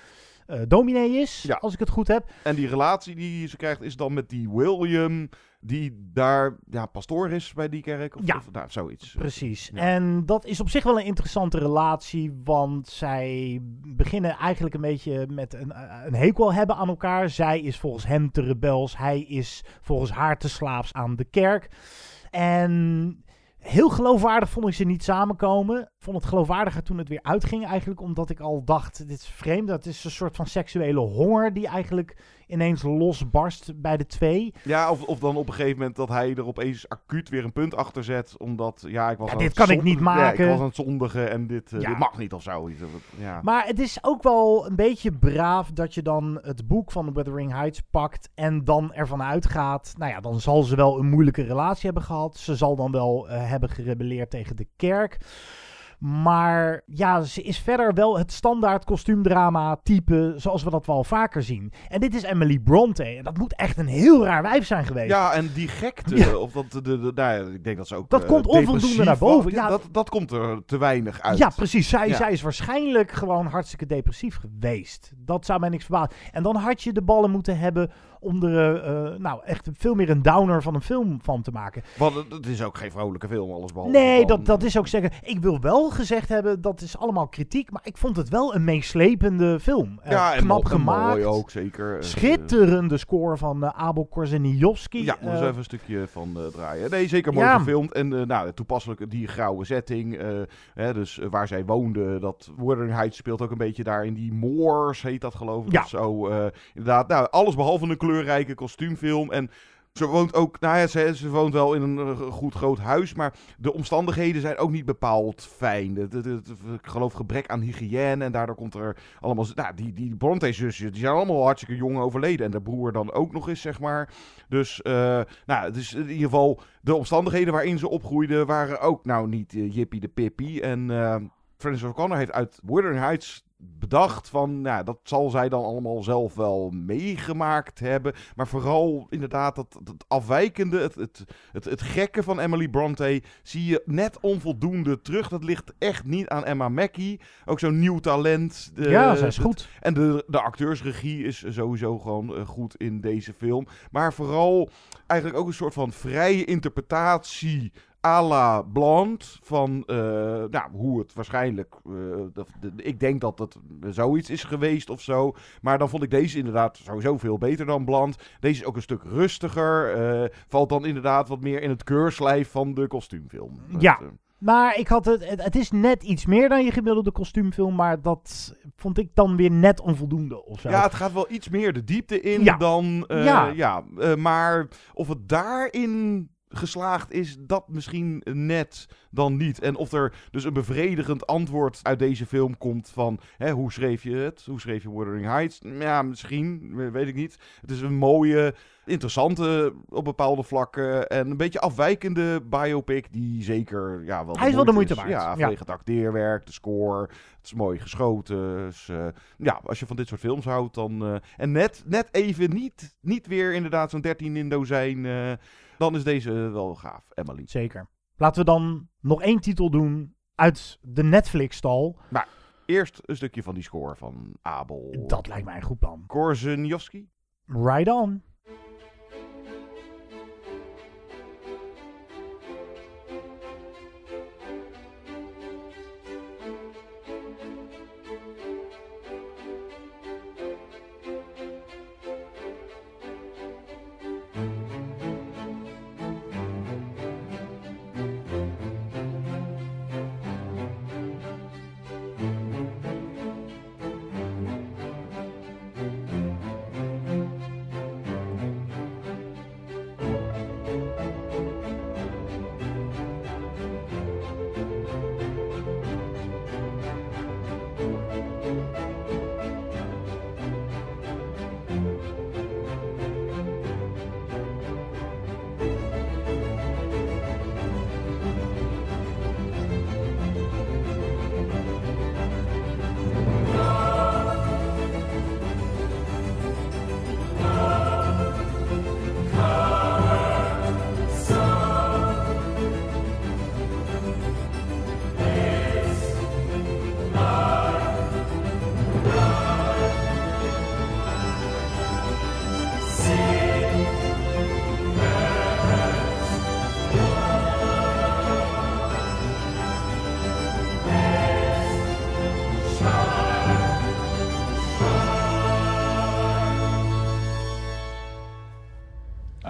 dominee is, Ja. als ik het goed heb. En die relatie die ze krijgt is dan met die William, die daar ja, pastoor is bij die kerk. Of, Ja. of nou, zoiets. Precies. Ja. En dat is op zich wel een interessante relatie, want zij beginnen eigenlijk een beetje met een, eh, een hekel hebben aan elkaar. Zij is volgens hem te rebels, hij is volgens haar te slaaps aan de kerk. En heel geloofwaardig vond ik ze niet samenkomen. Ik vond het geloofwaardiger toen het weer uitging eigenlijk, omdat ik al dacht, dit is vreemd. Dat is een soort van seksuele honger die eigenlijk ineens losbarst bij de twee. Ja, of, of dan op een gegeven moment dat hij er opeens acuut weer een punt achter zet. Omdat, ja, ik was Ja, dit kan ik niet Ja, maken. ik was aan het zondigen en dit, eh, Ja. dit mag niet of het- Ja. Maar het is ook wel een beetje braaf dat je dan het boek van Wuthering Heights pakt en dan ervan uitgaat, nou ja, dan zal ze wel een moeilijke relatie hebben gehad. Ze zal dan wel eh, hebben gerebelleerd tegen de kerk. Maar ja, ze is verder wel het standaard kostuumdrama type zoals we dat wel vaker zien. En dit is Emily Bronte. En dat moet echt een heel raar wijf zijn geweest. Ja, en die gekte, Ja. of dat, de, de, nou ja, ik denk dat ze ook Dat eh, komt onvoldoende naar boven, ja. dat, dat komt er te weinig uit. Ja, precies. Zij, Ja. zij is waarschijnlijk gewoon hartstikke depressief geweest. Dat zou mij niks verbazen. En dan had je de ballen moeten hebben om er eh, eh, nou echt veel meer een downer van een film van te maken. Want het, is ook geen vrolijke film, alles behalve. Nee, van- dat, dat is ook zeggen. Ik wil wel gezegd hebben, dat is allemaal kritiek, maar ik vond het wel een meeslepende film. Eh, Ja, en knap en mooi gemaakt. ook, zeker. Schitterende score van Abel Korzeniowski. Ja, moet eens even een stukje van draaien. Nee, zeker mooi Ja. gefilmd. En nou, toepasselijk die grauwe setting. hè, dus waar zij woonde, dat Wuthering speelt ook een beetje daar in die Moors, heet dat geloof ik Ja. of zo. inderdaad, nou, alles behalve een kleurrijke kostuumfilm. En Ze woont ook, nou ja, ze, ze woont wel in een eh, goed groot huis, maar de omstandigheden zijn ook niet bepaald fijn. De, de- ik geloof gebrek aan hygiëne en daardoor komt er allemaal, nou, die, die Bronte-zusjes, die zijn allemaal hartstikke jong overleden. En de broer dan ook nog eens, zeg maar. Dus, eh, nou, is in ieder geval, de omstandigheden waarin ze opgroeide waren ook, nou, niet eh, Jippie de Pippie. En Francis O'Connor heeft uit Wuthering Heights bedacht van, nou, dat zal zij dan allemaal zelf wel meegemaakt hebben. Maar vooral inderdaad dat, dat afwijkende, het, het, het, het gekke van Emily Bronte zie je net onvoldoende terug. Dat ligt echt niet aan Emma Mackey. Ook zo'n nieuw talent. De- Ja, zij is het- goed. En de, de acteursregie is sowieso gewoon eh, goed in deze film. Maar vooral eigenlijk ook een soort van vrije interpretatie à la Blonde. Van eh, nou, hoe het waarschijnlijk... eh, dat- de- ik denk dat het zoiets is geweest of zo. Maar dan vond ik deze inderdaad sowieso veel beter dan Blonde. Deze is ook een stuk rustiger. eh, valt dan inderdaad wat meer in het keurslijf van de kostuumfilm. Ja. Maar ik had het, het, is net iets meer dan je gemiddelde kostuumfilm, maar dat vond ik dan weer net onvoldoende of zo. Ja, het gaat wel iets meer de diepte in Ja. dan. Ja. ja. maar of het daarin geslaagd is, dat misschien net dan niet. En of er dus een bevredigend antwoord uit deze film komt van... Hè, hoe schreef je het? Hoe schreef je Wuthering Heights? Ja, misschien, we- weet ik niet. Het is een mooie, interessante op bepaalde vlakken... en een beetje afwijkende biopic die zeker ja, wel Hij is wel de moeite waard. Ja, Ja. vanwege het acteerwerk, de score, het is mooi geschoten. Dus, ja, als je van dit soort films houdt, dan... eh, en net, net even niet, niet weer inderdaad zo'n 13 in dozijn... eh, dan is deze wel gaaf, Emily. Zeker. Laten we dan nog één titel doen uit de Netflix-stal. Maar eerst een stukje van die score van Abel. Dat lijkt mij een goed plan. Korzeniowski. Right on.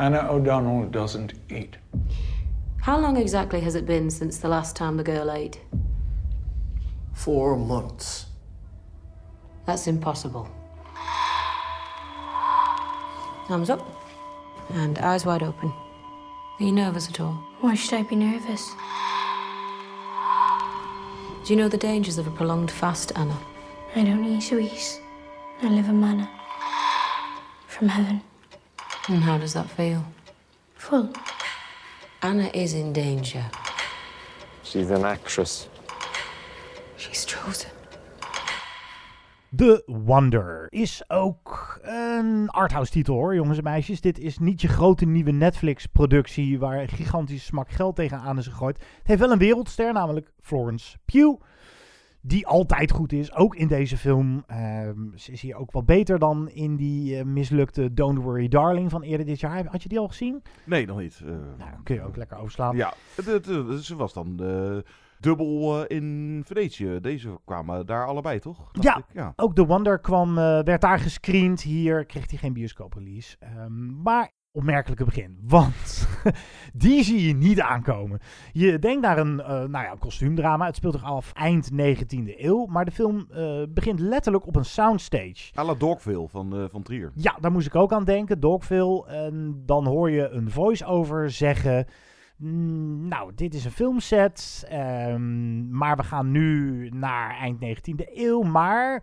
Anna O'Donnell doesn't eat. How long exactly has it been since the last time the girl ate? Four months. That's impossible. Thumbs up. And eyes wide open. Are you nervous at all? Why should I be nervous? Do you know the dangers of a prolonged fast, Anna? I don't eat sweets. I live in manna. From heaven. And how does that feel? Full. Anna is in danger. She's an actress. She's chosen. The Wonder is ook een arthouse titel hoor, jongens en meisjes. Dit is niet je grote nieuwe Netflix productie waar een gigantische smak geld tegenaan is gegooid. Het heeft wel een wereldster, namelijk Florence Pugh. Die altijd goed is, ook in deze film. Ehm, ze is hier ook wat beter dan in die eh, mislukte Don't Worry Darling van eerder dit jaar. Had je die al gezien? Nee, nog niet. Nou, kun je ook lekker overslaan. ja, ze was dan eh, dubbel eh, in Venetië. Deze kwamen daar allebei, toch? Ja, ik. ja. ook The Wonder kwam, werd daar gescreend. Hier kreeg hij geen bioscooprelease. Ehm maar opmerkelijke begin. Want die zie je niet aankomen. Je denkt naar een, uh, nou ja, kostuumdrama. Het speelt zich af eind 19e eeuw. Maar de film uh, begint letterlijk op een soundstage. À la Dogville van, uh, van Trier. Ja, daar moest ik ook aan denken. Dogville. En dan hoor je een voice-over zeggen... Mm, nou, dit is een filmset. Um, maar we gaan nu naar eind 19e eeuw. Maar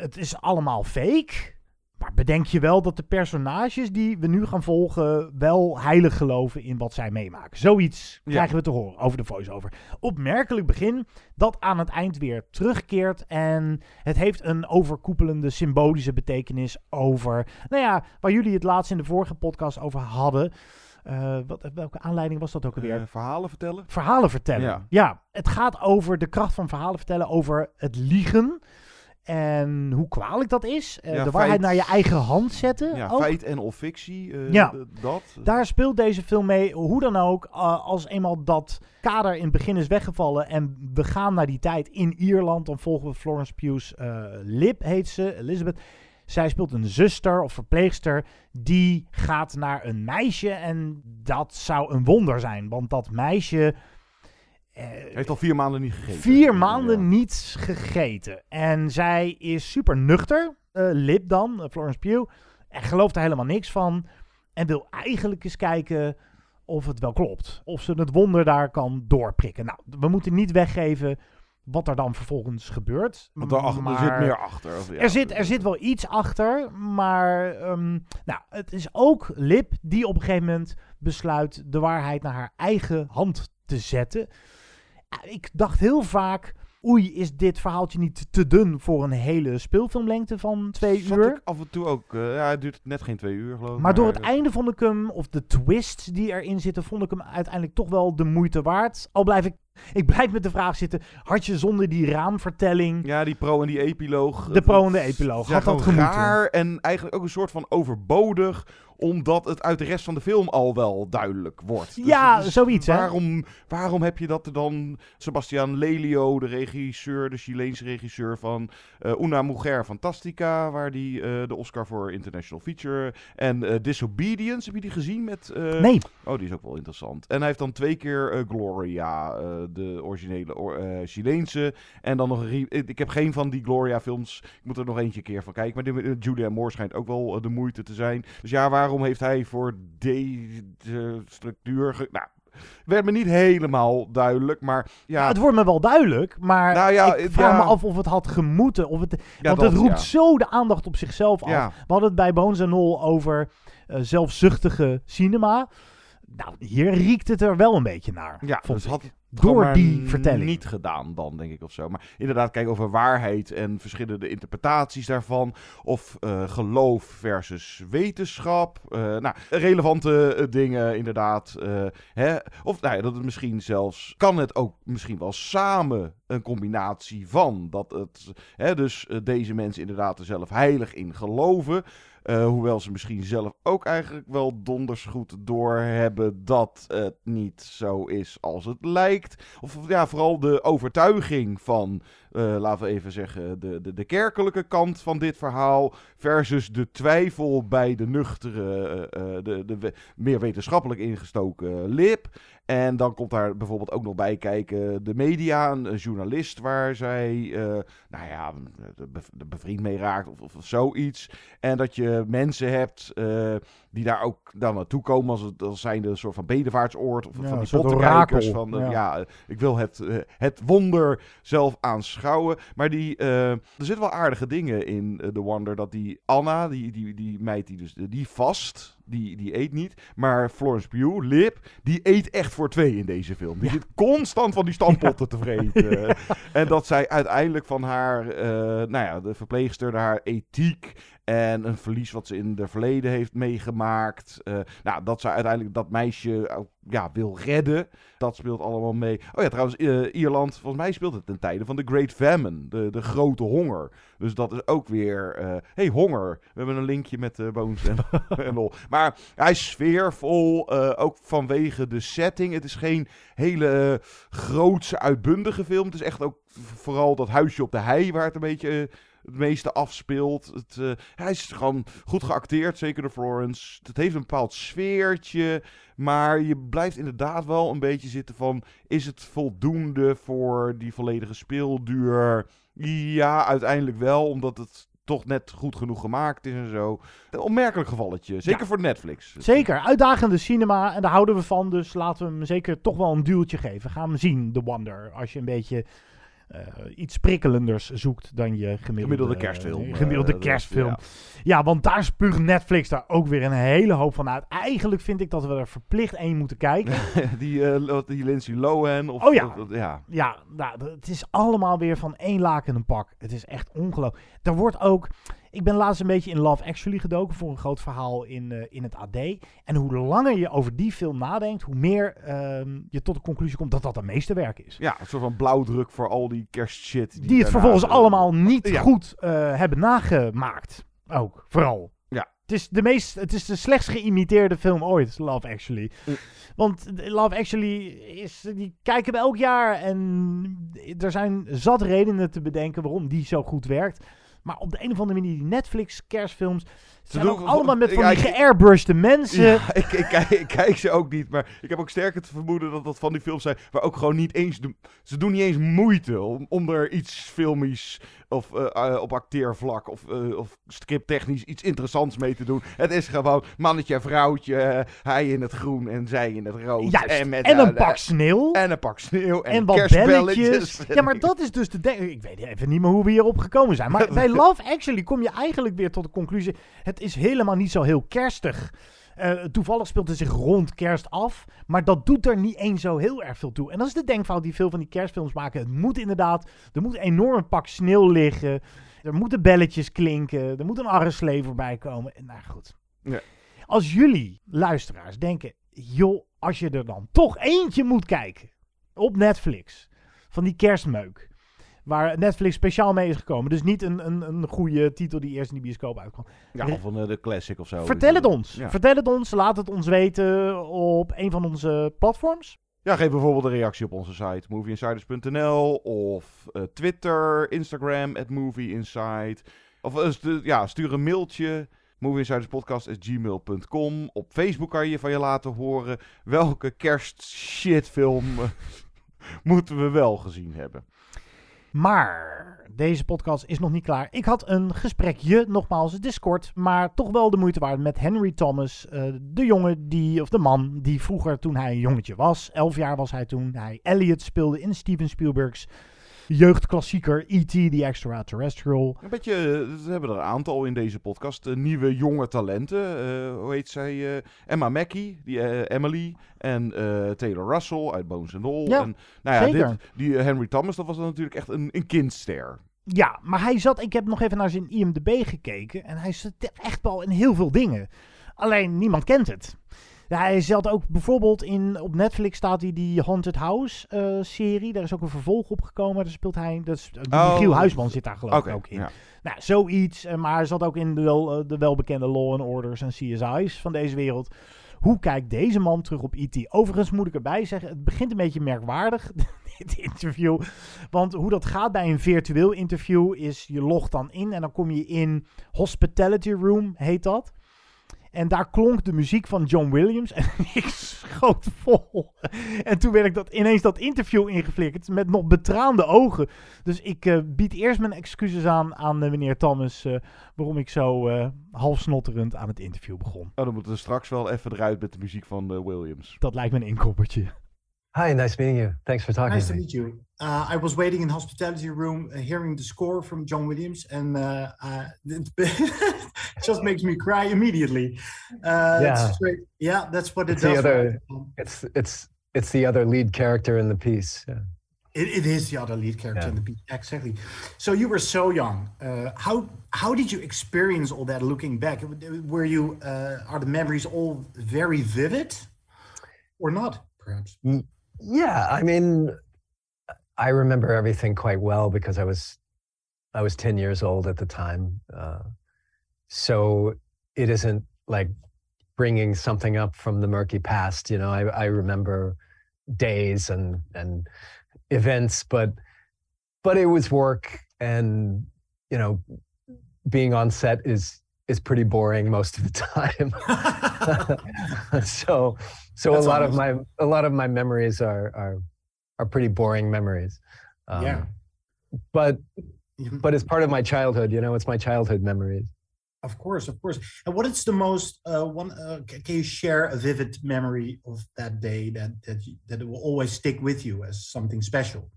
het is allemaal fake. Maar bedenk je wel dat de personages die we nu gaan volgen wel heilig geloven in wat zij meemaken. Zoiets ja. krijgen we te horen over de voice-over. Opmerkelijk begin dat aan het eind weer terugkeert. En het heeft een overkoepelende symbolische betekenis over, nou ja, waar jullie het laatst in de vorige podcast over hadden. Uh, wat, welke aanleiding was dat ook alweer? Uh, verhalen vertellen. Verhalen vertellen. Ja. ja, het gaat over de kracht van verhalen vertellen, over het liegen. En hoe kwalijk dat is. Uh, ja, de waarheid feit, naar je eigen hand zetten. Ja, ook. feit en of fictie. Uh, ja, dat. daar speelt deze film mee. Hoe dan ook, uh, als eenmaal dat kader in het begin is weggevallen. En we gaan naar die tijd in Ierland. Dan volgen we Florence Pugh's Lip, heet ze, Elizabeth. Zij speelt een zuster of verpleegster. Die gaat naar een meisje. En dat zou een wonder zijn. Want dat meisje Heeft al vier maanden niet gegeten. Vier maanden ja. niet gegeten. En zij is super nuchter. Uh, Lip dan, uh, Florence Pugh. En gelooft er helemaal niks van. En wil eigenlijk eens kijken of het wel klopt. Of ze het wonder daar kan doorprikken. Nou, we moeten niet weggeven wat er dan vervolgens gebeurt. Want maar, er zit meer achter. Of, ja. er, zit, er zit wel iets achter, maar um, nou, het is ook Lip die op een gegeven moment besluit de waarheid naar haar eigen hand te zetten. Ik dacht heel vaak, oei, is dit verhaaltje niet te dun voor een hele speelfilmlengte van twee Zat uur? Ik af en toe ook. Uh, ja, het duurt net geen twee uur, geloof ik. Maar, maar door het einde vond ik hem, of de twists die erin zitten, vond ik hem uiteindelijk toch wel de moeite waard. Al blijf ik ik blijf met de vraag zitten: had je zonder die raamvertelling. Ja, die pro en die epiloog. De pro en de epiloog. had dat gemoeten. raar en eigenlijk ook een soort van overbodig omdat het uit de rest van de film al wel duidelijk wordt. Dus ja, zoiets waarom, hè? Waarom heb je dat er dan... Sebastian Lelio, de regisseur, de Chileense regisseur van uh, Una Mujer Fantastica... waar die uh, de Oscar voor International Feature... en uh, Disobedience, heb je die gezien met... nee. Oh, die is ook wel interessant. En hij heeft dan twee keer Gloria, de originele Chileense... en dan nog een... Ik heb geen van die Gloria-films. Ik moet er nog eentje keer van kijken. Maar de, Julia Moore schijnt ook wel de moeite te zijn. Dus ja, waar waarom heeft hij voor deze structuur... Nou, werd me niet helemaal duidelijk, maar ja... ja het wordt me wel duidelijk, maar nou ja, ik vraag ja. me af of het had gemoeten. Of het, want dat, het roept zo de aandacht op zichzelf af. We hadden het bij Bones Nol over uh, zelfzuchtige cinema. Nou, hier riekt het er wel een beetje naar. Ja, dus had door die vertelling. niet gedaan dan, denk ik, of zo. Maar inderdaad, kijk over waarheid en verschillende interpretaties daarvan. Of uh, geloof versus wetenschap. Uh, nou, relevante uh, dingen, inderdaad. hè? Of nou ja, dat het misschien zelfs... Kan het ook misschien wel samen een combinatie van. Dat het... Hè, dus deze mensen inderdaad er zelf heilig in geloven. Uh, hoewel ze misschien zelf ook eigenlijk wel donders goed doorhebben dat het niet zo is als het lijkt. Of ja, vooral de overtuiging van, uh, laten we even zeggen, de, de, de kerkelijke kant van dit verhaal. Versus de twijfel bij de nuchtere, uh, de, de meer wetenschappelijk ingestoken lip. En dan komt daar bijvoorbeeld ook nog bij kijken de media, een, journalist waar zij, uh, nou ja, be bevriend mee raakt of, of, zoiets. En dat je mensen hebt uh, die daar ook dan naartoe komen als, het, als zijnde een soort van bedevaartsoord. Of ja, van die pottenkijkers van, ja. ja. ik wil het, het wonder zelf aanschouwen. Maar die, er zitten wel aardige dingen in The Wonder. Dat die Anna, die, die, die meid die dus, die vast die, die eet niet. Maar Florence Pugh, Lip, die eet echt voor twee in deze film. Die ja. zit constant van die stampotten ja. te vreten. Ja. En dat zij uiteindelijk van haar, uh, nou ja, de verpleegster, haar ethiek en een verlies wat ze in het verleden heeft meegemaakt. Uh, nou, dat ze uiteindelijk dat meisje ja, wil redden. Dat speelt allemaal mee. Oh ja, trouwens, uh, Ierland, volgens mij speelt het ten tijde van de Great Famine. De, de grote honger. Dus dat is ook weer... Uh, hey, honger. We hebben een linkje met uh, Bones en, al. Maar hij is sfeervol. ook vanwege de setting. Het is geen hele grootse, uitbundige film. Het is echt ook vooral dat huisje op de hei waar het een beetje het meeste afspeelt. Het, eh, hij is gewoon goed geacteerd, zeker de Florence. Het heeft een bepaald sfeertje. Maar je blijft inderdaad wel een beetje zitten van... Is het voldoende voor die volledige speelduur? Ja, uiteindelijk wel, omdat het toch net goed genoeg gemaakt is en zo. Een onmerkelijk gevalletje. Zeker Ja. voor Netflix. Zeker, uitdagende cinema en daar houden we van. Dus laten we hem zeker toch wel een duwtje geven. Ga hem zien, The Wonder. Als je een beetje iets prikkelenders zoekt dan je gemiddelde, Gemiddelde kerstfilm. eh, gemiddelde Eh, kerstfilm. ja. Ja. want daar spuugt Netflix daar ook weer een hele hoop van uit. Eigenlijk vind ik dat we er verplicht één moeten kijken. die, eh, die Lindsay Lohan. Of, Oh ja. of- ja. Ja, nou, het is allemaal weer van één laken een pak. Het is echt ongelooflijk. Er wordt ook... Ik ben laatst een beetje in Love Actually gedoken voor een groot verhaal in, eh, in het AD. En hoe langer je over die film nadenkt, hoe meer ehm, je tot de conclusie komt dat dat een meesterwerk is. ja, een soort van blauwdruk voor al die kerstshit. Die het vervolgens allemaal niet Ja. goed eh, hebben nagemaakt. Ook, vooral. Ja. Het is, de meest, het is de slechtst geïmiteerde film ooit, Love Actually. Mm. Want Love Actually, is, die kijken we elk jaar. En er zijn zat redenen te bedenken waarom die zo goed werkt. Maar op de een of andere manier, die Netflix zijn doen allemaal met van Ja, die geairbrushed mensen. Ja, ik, ik, kijk, ik kijk ze ook niet, maar ik heb ook sterk het vermoeden dat dat van die films zijn waar ook gewoon niet eens... de- ze doen niet eens moeite om, om er iets filmisch of eh, eh, op acteervlak of, eh, of scripttechnisch iets interessants mee te doen. Het is gewoon mannetje en vrouwtje, hij in het groen en zij in het rood. Juist, En, met, en een pak sneeuw. En een pak sneeuw. En, En wat kerstbelletjes. belletjes. Ja, maar dat is dus de... de- ik weet even niet meer hoe we hierop gekomen zijn. Maar bij Love Actually kom je eigenlijk weer tot de conclusie... het is helemaal niet zo heel kerstig. Eh, toevallig speelt het zich rond kerst af. Maar dat doet er niet eens zo heel erg veel toe. En dat is de denkfout die veel van die kerstfilms maken. Het moet inderdaad... Er moet een enorm pak sneeuw liggen. Er moeten belletjes klinken. Er moet een arreslee voorbij komen. En nou goed. Ja. Als jullie, luisteraars, denken... joh, als je er dan toch eentje moet kijken... op Netflix... van die kerstmeuk... waar Netflix speciaal mee is gekomen. Dus niet een, een, een goede titel die eerst in die bioscoop uitkwam. Ja, of een, eh, de classic of zo. Vertel het ons. Ja. Vertel het ons. Laat het ons weten op een van onze platforms. Ja, geef bijvoorbeeld een reactie op onze site movieinsiders.nl of eh, Twitter, Instagram, at movieinside. Of eh, stu- ja, stuur een mailtje, movieinsiderspodcast.gmail.com. Op Facebook kan je van je laten horen welke kerstshitfilm eh, moeten we wel gezien hebben. Maar deze podcast is nog niet klaar. Ik had een gesprekje, nogmaals, Discord, maar toch wel de moeite waard met Henry Thomas. eh, de jongen die, of de man die vroeger toen hij een jongetje was, elf jaar was hij toen, hij Elliot speelde in Steven Spielberg's jeugdklassieker E.T. The Extraterrestrial. Een beetje, eh, we hebben er een aantal in deze podcast. eh, nieuwe jonge talenten. Eh, hoe heet zij? eh, Emma Mackey, die, eh, Emily. En eh, Taylor Russell uit Bones and All. Ja, en, nou ja, zeker. Dit, die eh, Henry Thomas, dat was dan natuurlijk echt een, een kindster. Ja, maar hij zat, ik heb nog even naar zijn IMDb gekeken en hij zit echt wel in heel veel dingen. Alleen niemand kent het. Ja, hij zat ook bijvoorbeeld in, op Netflix staat hij die Haunted House eh, serie. Daar is ook een vervolg op gekomen. Daar speelt hij, dat is, Oh. Michiel Huisman zit daar geloof ik ook in. ja. Nou, zoiets. eh, Maar hij zat ook in de, wel, eh, de welbekende Law and Orders en CSI's van deze wereld. Hoe kijkt deze man terug op E.T.? Overigens moet ik erbij zeggen, het begint een beetje merkwaardig, dit interview. Want hoe dat gaat bij een virtueel interview is, je logt dan in en dan kom je in Hospitality Room, heet dat. En daar klonk de muziek van John Williams en ik schoot vol. En toen werd ik dat, ineens dat interview ingeflikkerd met nog betraande ogen. Dus ik eh, bied eerst mijn excuses aan aan eh, meneer Thomas eh, waarom ik zo eh half snotterend aan het interview begon. Oh, dan moeten we straks wel even eruit met de muziek van Williams. Dat lijkt me een inkoppertje. Hi, nice meeting you. Thanks for talking Nice to to me. meet you. Uh, I was waiting in the hospitality room, uh, hearing the score from John Williams, and uh, uh, just makes me cry immediately. Uh, Yeah. it's straight- yeah, that's what it It's the does. other. It's it's it's the other lead character in the piece. Yeah. It, it is the other lead character in the piece, exactly. So you were so young. Uh, how how did you experience all that? Looking back, were you uh, are the memories all very vivid, or not? Perhaps. Yeah, I mean, I remember everything quite well because I was I was ten years old at the time. Uh, so it isn't like bringing something up from the murky past. You know, I, I remember days and and events, but but it was work and you know, being on set is is pretty boring most of the time. so so That's a lot of my a lot of my memories are are are pretty boring memories. Um, Yeah. But but it's part of my childhood, you know, it's my childhood memories. Of course, of course. And what is the most uh, one? Uh, can you share a vivid memory of that day that that that will always stick with you as something special?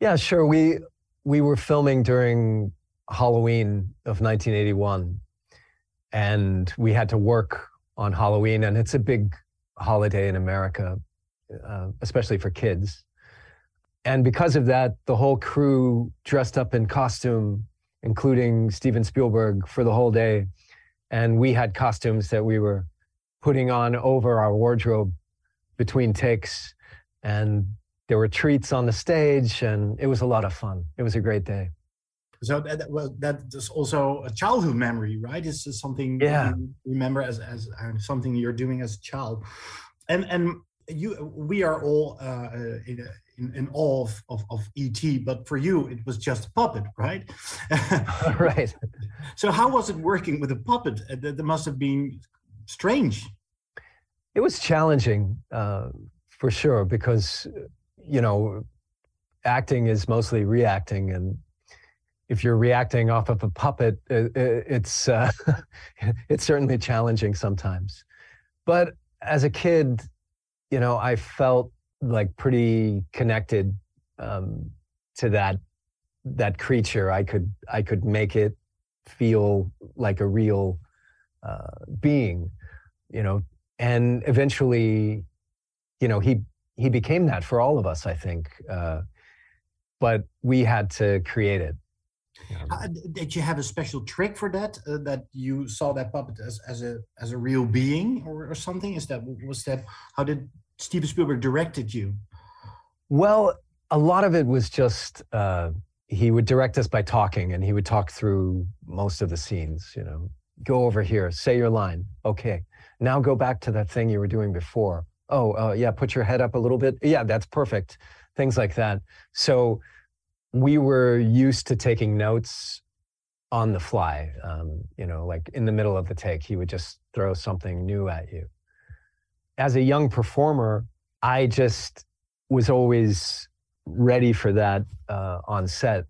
Yeah, sure. We we were filming during Halloween of 1981, and we had to work on Halloween, and it's a big holiday in America, uh, especially for kids. And because of that, the whole crew dressed up in costume, including Steven Spielberg, for the whole day, and we had costumes that we were putting on over our wardrobe between takes, and there were treats on the stage, and it was a lot of fun. It was a great day. So that, well, that is also a childhood memory, right? This is something Yeah. you remember as as something you're doing as a child, and and you we are all uh, uh, in, in, in awe of, of, of ET, but for you it was just a puppet, right? right. So how was it working with a puppet? Uh, That, must have been strange. It was challenging uh, for sure because, you know, acting is mostly reacting. And if you're reacting off of a puppet, i- i- it's, uh, it's certainly challenging sometimes. But as a kid, you know, I felt like pretty connected um, to that that creature. I could I could make it feel like a real uh, being, you know. And eventually, you know, he he became that for all of us. I think, uh, but we had to create it. Uh, did you have a special trick for that? Uh, that you saw that puppet as, as a as a real being or, or something? Is that was that how did Steven Spielberg directed you? Well, a lot of it was just uh, he would direct us by talking, and he would talk through most of the scenes. You know, go over here, say your line. Okay, now go back to that thing you were doing before. Oh, uh, yeah, put your head up a little bit. Yeah, that's perfect. Things like that. So we were used to taking notes on the fly. Um, you know, like in the middle of the take, he would just throw something new at you. As a young performer, I just was always ready for that uh, on set.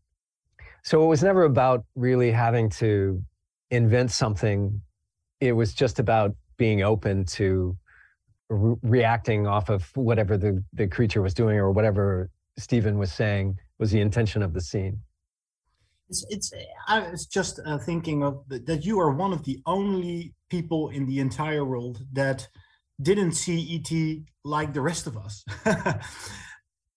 So it was never about really having to invent something. It was just about being open to re- reacting off of whatever the, the creature was doing or whatever Stephen was saying was the intention of the scene. It's it's I was just uh, thinking of th- that you are one of the only people in the entire world that didn't see ET like the rest of us.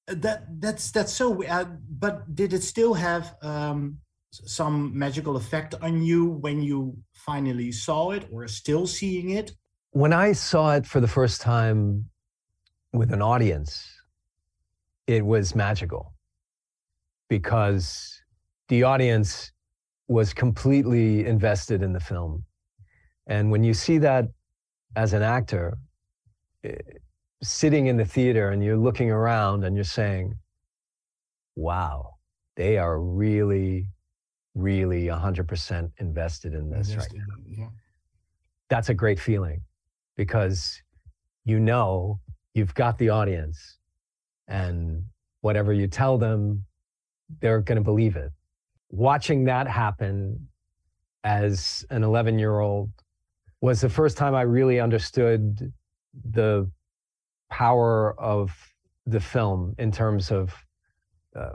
that that's that's so. Uh, but did it still have um, some magical effect on you when you finally saw it, or still seeing it? When I saw it for the first time with an audience, it was magical because the audience was completely invested in the film. And when you see that as an actor, eh, sitting in the theater and you're looking around and you're saying, wow, they are really, really 100% invested in this right now. Yeah. That's a great feeling because you know you've got the audience and whatever you tell them, they're going to believe it. Watching that happen as an 11 year old was the first time I really understood the power of the film in terms of uh,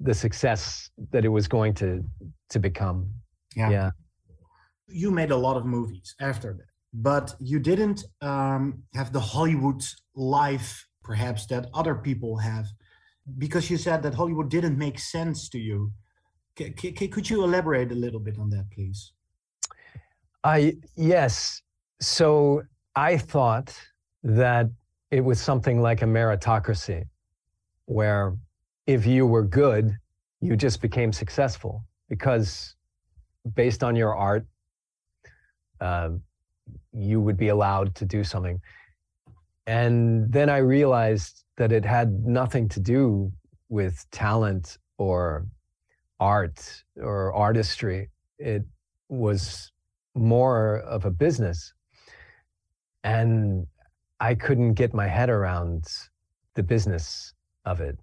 the success that it was going to to become. Yeah. yeah. You made a lot of movies after that, but you didn't um, have the Hollywood life, perhaps that other people have, because you said that Hollywood didn't make sense to you. C- could you elaborate a little bit on that, please? I yes. So I thought that it was something like a meritocracy, where if you were good, you just became successful because based on your art, um, you would be allowed to do something. And then I realized that it had nothing to do with talent or art or artistry. It was more of a business. And I couldn't get my head around the business of it.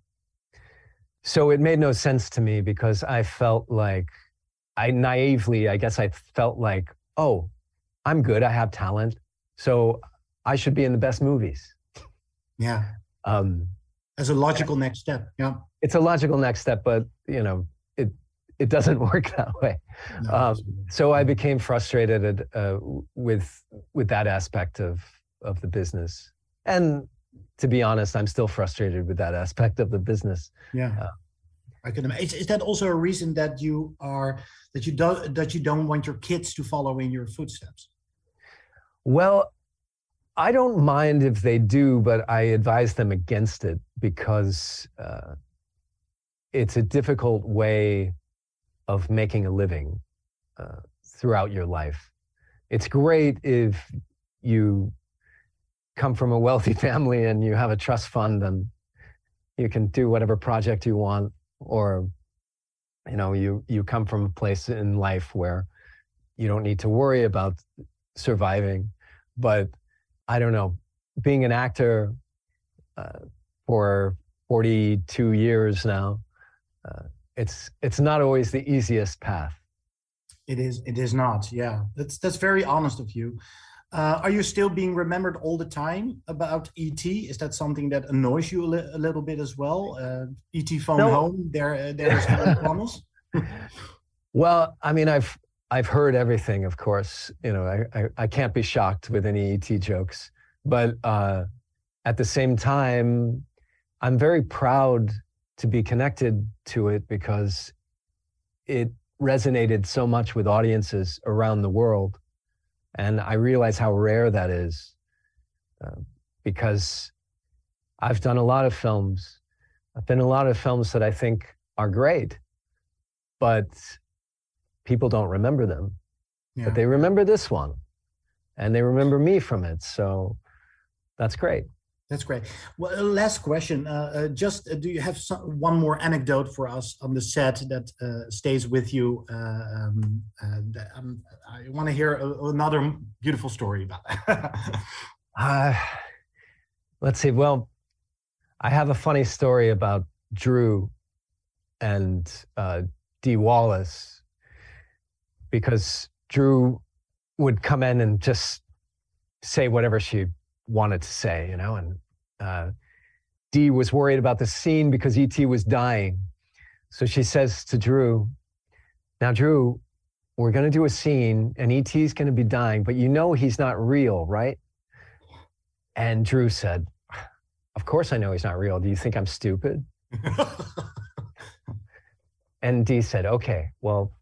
So it made no sense to me because I felt like I naively, I guess I felt like, oh, I'm good, I have talent, so I should be in the best movies. Yeah. Um, As a logical next step. Yeah. it's a logical next step, but you know, it it doesn't work that way. um, so I became frustrated at, uh, with with that aspect of of the business, and to be honest, I'm still frustrated with that aspect of the business. Yeah. Uh, I can imagine. Is, is that also a reason that you are that you don't that you don't want your kids to follow in your footsteps? Well, I don't mind if they do, but I advise them against it because uh, it's a difficult way of making a living uh, throughout your life. It's great if you come from a wealthy family and you have a trust fund and you can do whatever project you want, or you know, you you come from a place in life where you don't need to worry about surviving. But I don't know, being an actor uh, for 42 years now, uh, it's it's not always the easiest path. It is. It is not. Yeah. That's that's very honest of you. Uh, are you still being remembered all the time about ET? Is that something that annoys you a, li- a little bit as well? Uh, ET phone No. home. There, uh, there's promise. Well, I mean, I've I've heard everything, of course. You know, I I, I can't be shocked with any ET jokes, but uh, at the same time, I'm very proud to be connected to it because it resonated so much with audiences around the world, and I realize how rare that is, uh, because I've done a lot of films. I've been a lot of films that I think are great, but people don't remember them. Yeah. But they remember this one, and they remember me from it. So that's great. That's great. Well, uh, last question. Uh, uh, just uh, do you have some, one more anecdote for us on the set that uh, stays with you? Uh, um, uh, that, um, I want to hear a, another beautiful story about that. Uh, let's see. Well, I have a funny story about Drew and uh, Dee Wallace because Drew would come in and just say whatever she wanted to say, you know, and uh, Dee was worried about the scene because ET was dying. So she says to Drew, Now, Drew, we're going to do a scene and ET's going to be dying, but you know he's not real, right? And Drew said, Of course I know he's not real. Do you think I'm stupid? and Dee said, Okay, well,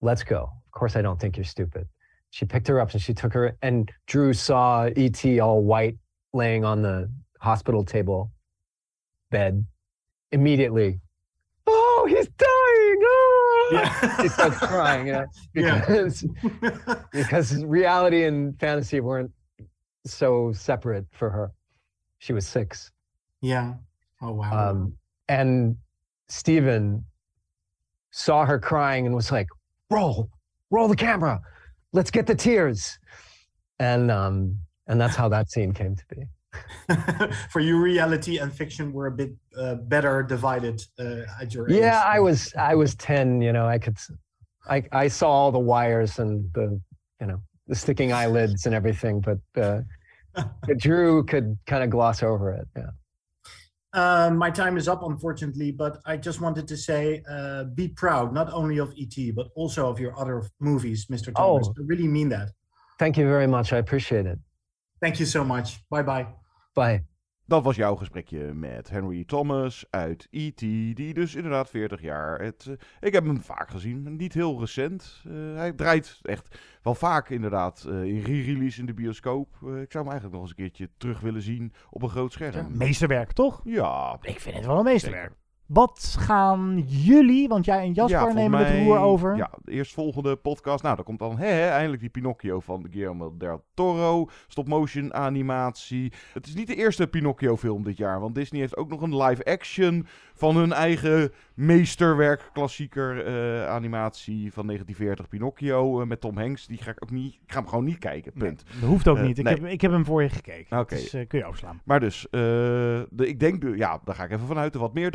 let's go. Of course I don't think you're stupid. She picked her up and she took her, and Drew saw ET all white laying on the hospital table bed. Immediately, oh, he's dying. Oh! he starts crying, you know, Yeah. because, because reality and fantasy weren't so separate for her. She was six. yeah. Oh wow. Um, and Stephen saw her crying and was like, roll, roll the camera. Let's get the tears. And um, and that's how that scene came to be. for you, reality and fiction were a bit uh, better divided uh, at your age. Yeah, I was I was 10, you know, I could i i saw all the wires and the you know the sticking eyelids and everything, but uh, but Drew could kind of gloss over it. Yeah. Um, my time is up, unfortunately, but I just wanted to say uh, be proud not only of ET, but also of your other movies, Mr. Thomas. Oh. I really mean that. Thank you very much. I appreciate it. Thank you so much. Bye bye. Bye. Dat was jouw gesprekje met Henry Thomas uit E.T., die dus inderdaad 40 jaar. Het, eh, ik heb hem vaak gezien, niet heel recent. Eh, hij draait echt wel vaak inderdaad eh, in re-release in de bioscoop. Ik zou hem eigenlijk nog eens een keertje terug willen zien op een groot scherm. Meesterwerk, toch? Ja. Ik vind het wel een meesterwerk. Wat gaan jullie, want jij en Jasper nemen het roer over. Ja, de eerstvolgende podcast. Nou, dan komt dan hè, hè, eindelijk die Pinocchio van Guillermo del Toro. Stop-motion animatie. Het is niet de eerste Pinocchio-film dit jaar. Want Disney heeft ook nog een live-action van hun eigen meesterwerk, klassieker eh, animatie van 1940 Pinocchio eh, met Tom Hanks. Die ga ik ook niet, ik ga hem gewoon niet kijken, punt. Dat hoeft ook Eh, niet. Ik, nee. heb, ik heb hem voor je gekeken. Oké. Dus kun je overslaan. Maar dus, de, ik denk, de, ja, daar ga ik even vanuit de wat meer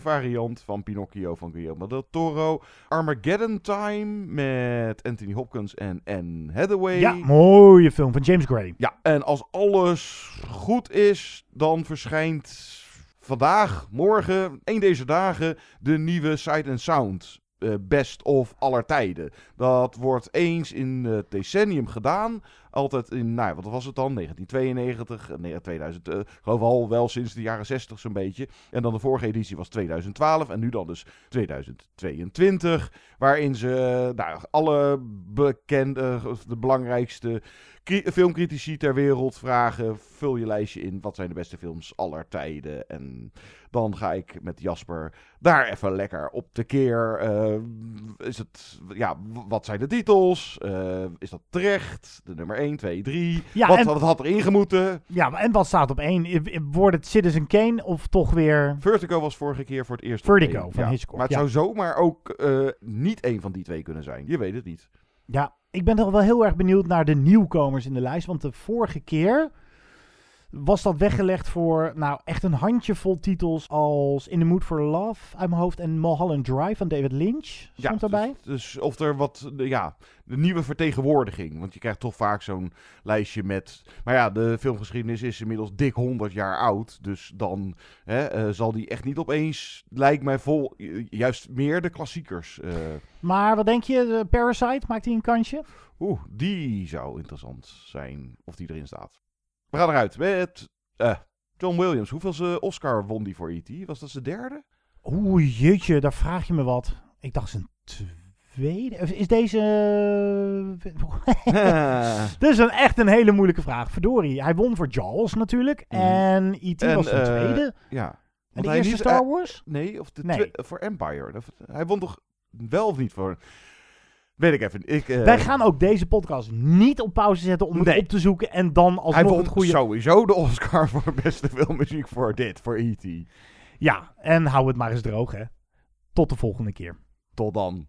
variant van Pinocchio van Guillermo del Toro. Armageddon Time met Anthony Hopkins en Anne Hathaway. Ja, mooie film van James Gray. Ja, en als alles goed is, dan verschijnt vandaag, morgen, één deze dagen, de nieuwe Sight and Sound. Eh, best of aller tijden. Dat wordt eens in het decennium gedaan. Altijd in, nou, wat was het dan? 1992, eh, nee, 2000, eh, ik geloof al wel sinds de jaren 60 zo'n beetje. En dan de vorige editie was 2012 en nu dan dus 2022. Waarin ze nou, alle bekende, de belangrijkste filmcritici ter wereld vragen. Vul je lijstje in. Wat zijn de beste films aller tijden? En dan ga ik met Jasper daar even lekker op de keer. Eh, is het, ja, wat zijn de titels? Eh, is dat terecht? De nummer 1, 2, 3. Ja, wat, en- wat had erin gemoeten? Ja, en wat staat op één? I- i- Wordt het Citizen Kane of toch weer... Vertigo was vorige keer voor het eerst. Vertigo één. van Ja, Hitchcock, Maar het ja. zou zomaar ook eh, niet een van die twee kunnen zijn. Je weet het niet. Ja, ik ben toch wel heel erg benieuwd naar de nieuwkomers in de lijst. Want de vorige keer was dat weggelegd voor nou echt een handjevol titels als In the Mood for Love uit mijn hoofd en Mulholland Drive van David Lynch stond daarbij. Dus, dus of er wat, de- ja, de nieuwe vertegenwoordiging. Want je krijgt toch vaak zo'n lijstje met. Maar ja, de filmgeschiedenis is inmiddels dik 100 jaar oud. Dus dan hè, eh, zal die echt niet opeens, lijkt mij vol, ju- juist meer de klassiekers. eh. Maar wat denk je, Parasite, maakt hij een kansje? Oeh, die zou interessant zijn of die erin staat. We gaan eruit met eh, John Williams. Hoeveelste Oscar won die voor E.T.? Was dat zijn derde? Oeh, jeetje, daar vraag je me wat. Ik dacht zijn tweede. Is deze... Dit is een, echt een hele moeilijke vraag. Verdorie, hij won voor Jaws natuurlijk. En E.T. Was zijn eh, tweede. Ja. En de eerste niet- Star eh, Wars? nee, of de Nee. voor Empire. Hij won toch wel of niet voor... Weet ik even. Ik, eh, Wij gaan ook deze podcast niet op pauze zetten om het op te zoeken en dan alsnog hij het goede... sowieso de Oscar voor beste filmmuziek voor dit, voor E.T. Ja, en hou het maar eens droog hè. Tot de volgende keer. Tot dan.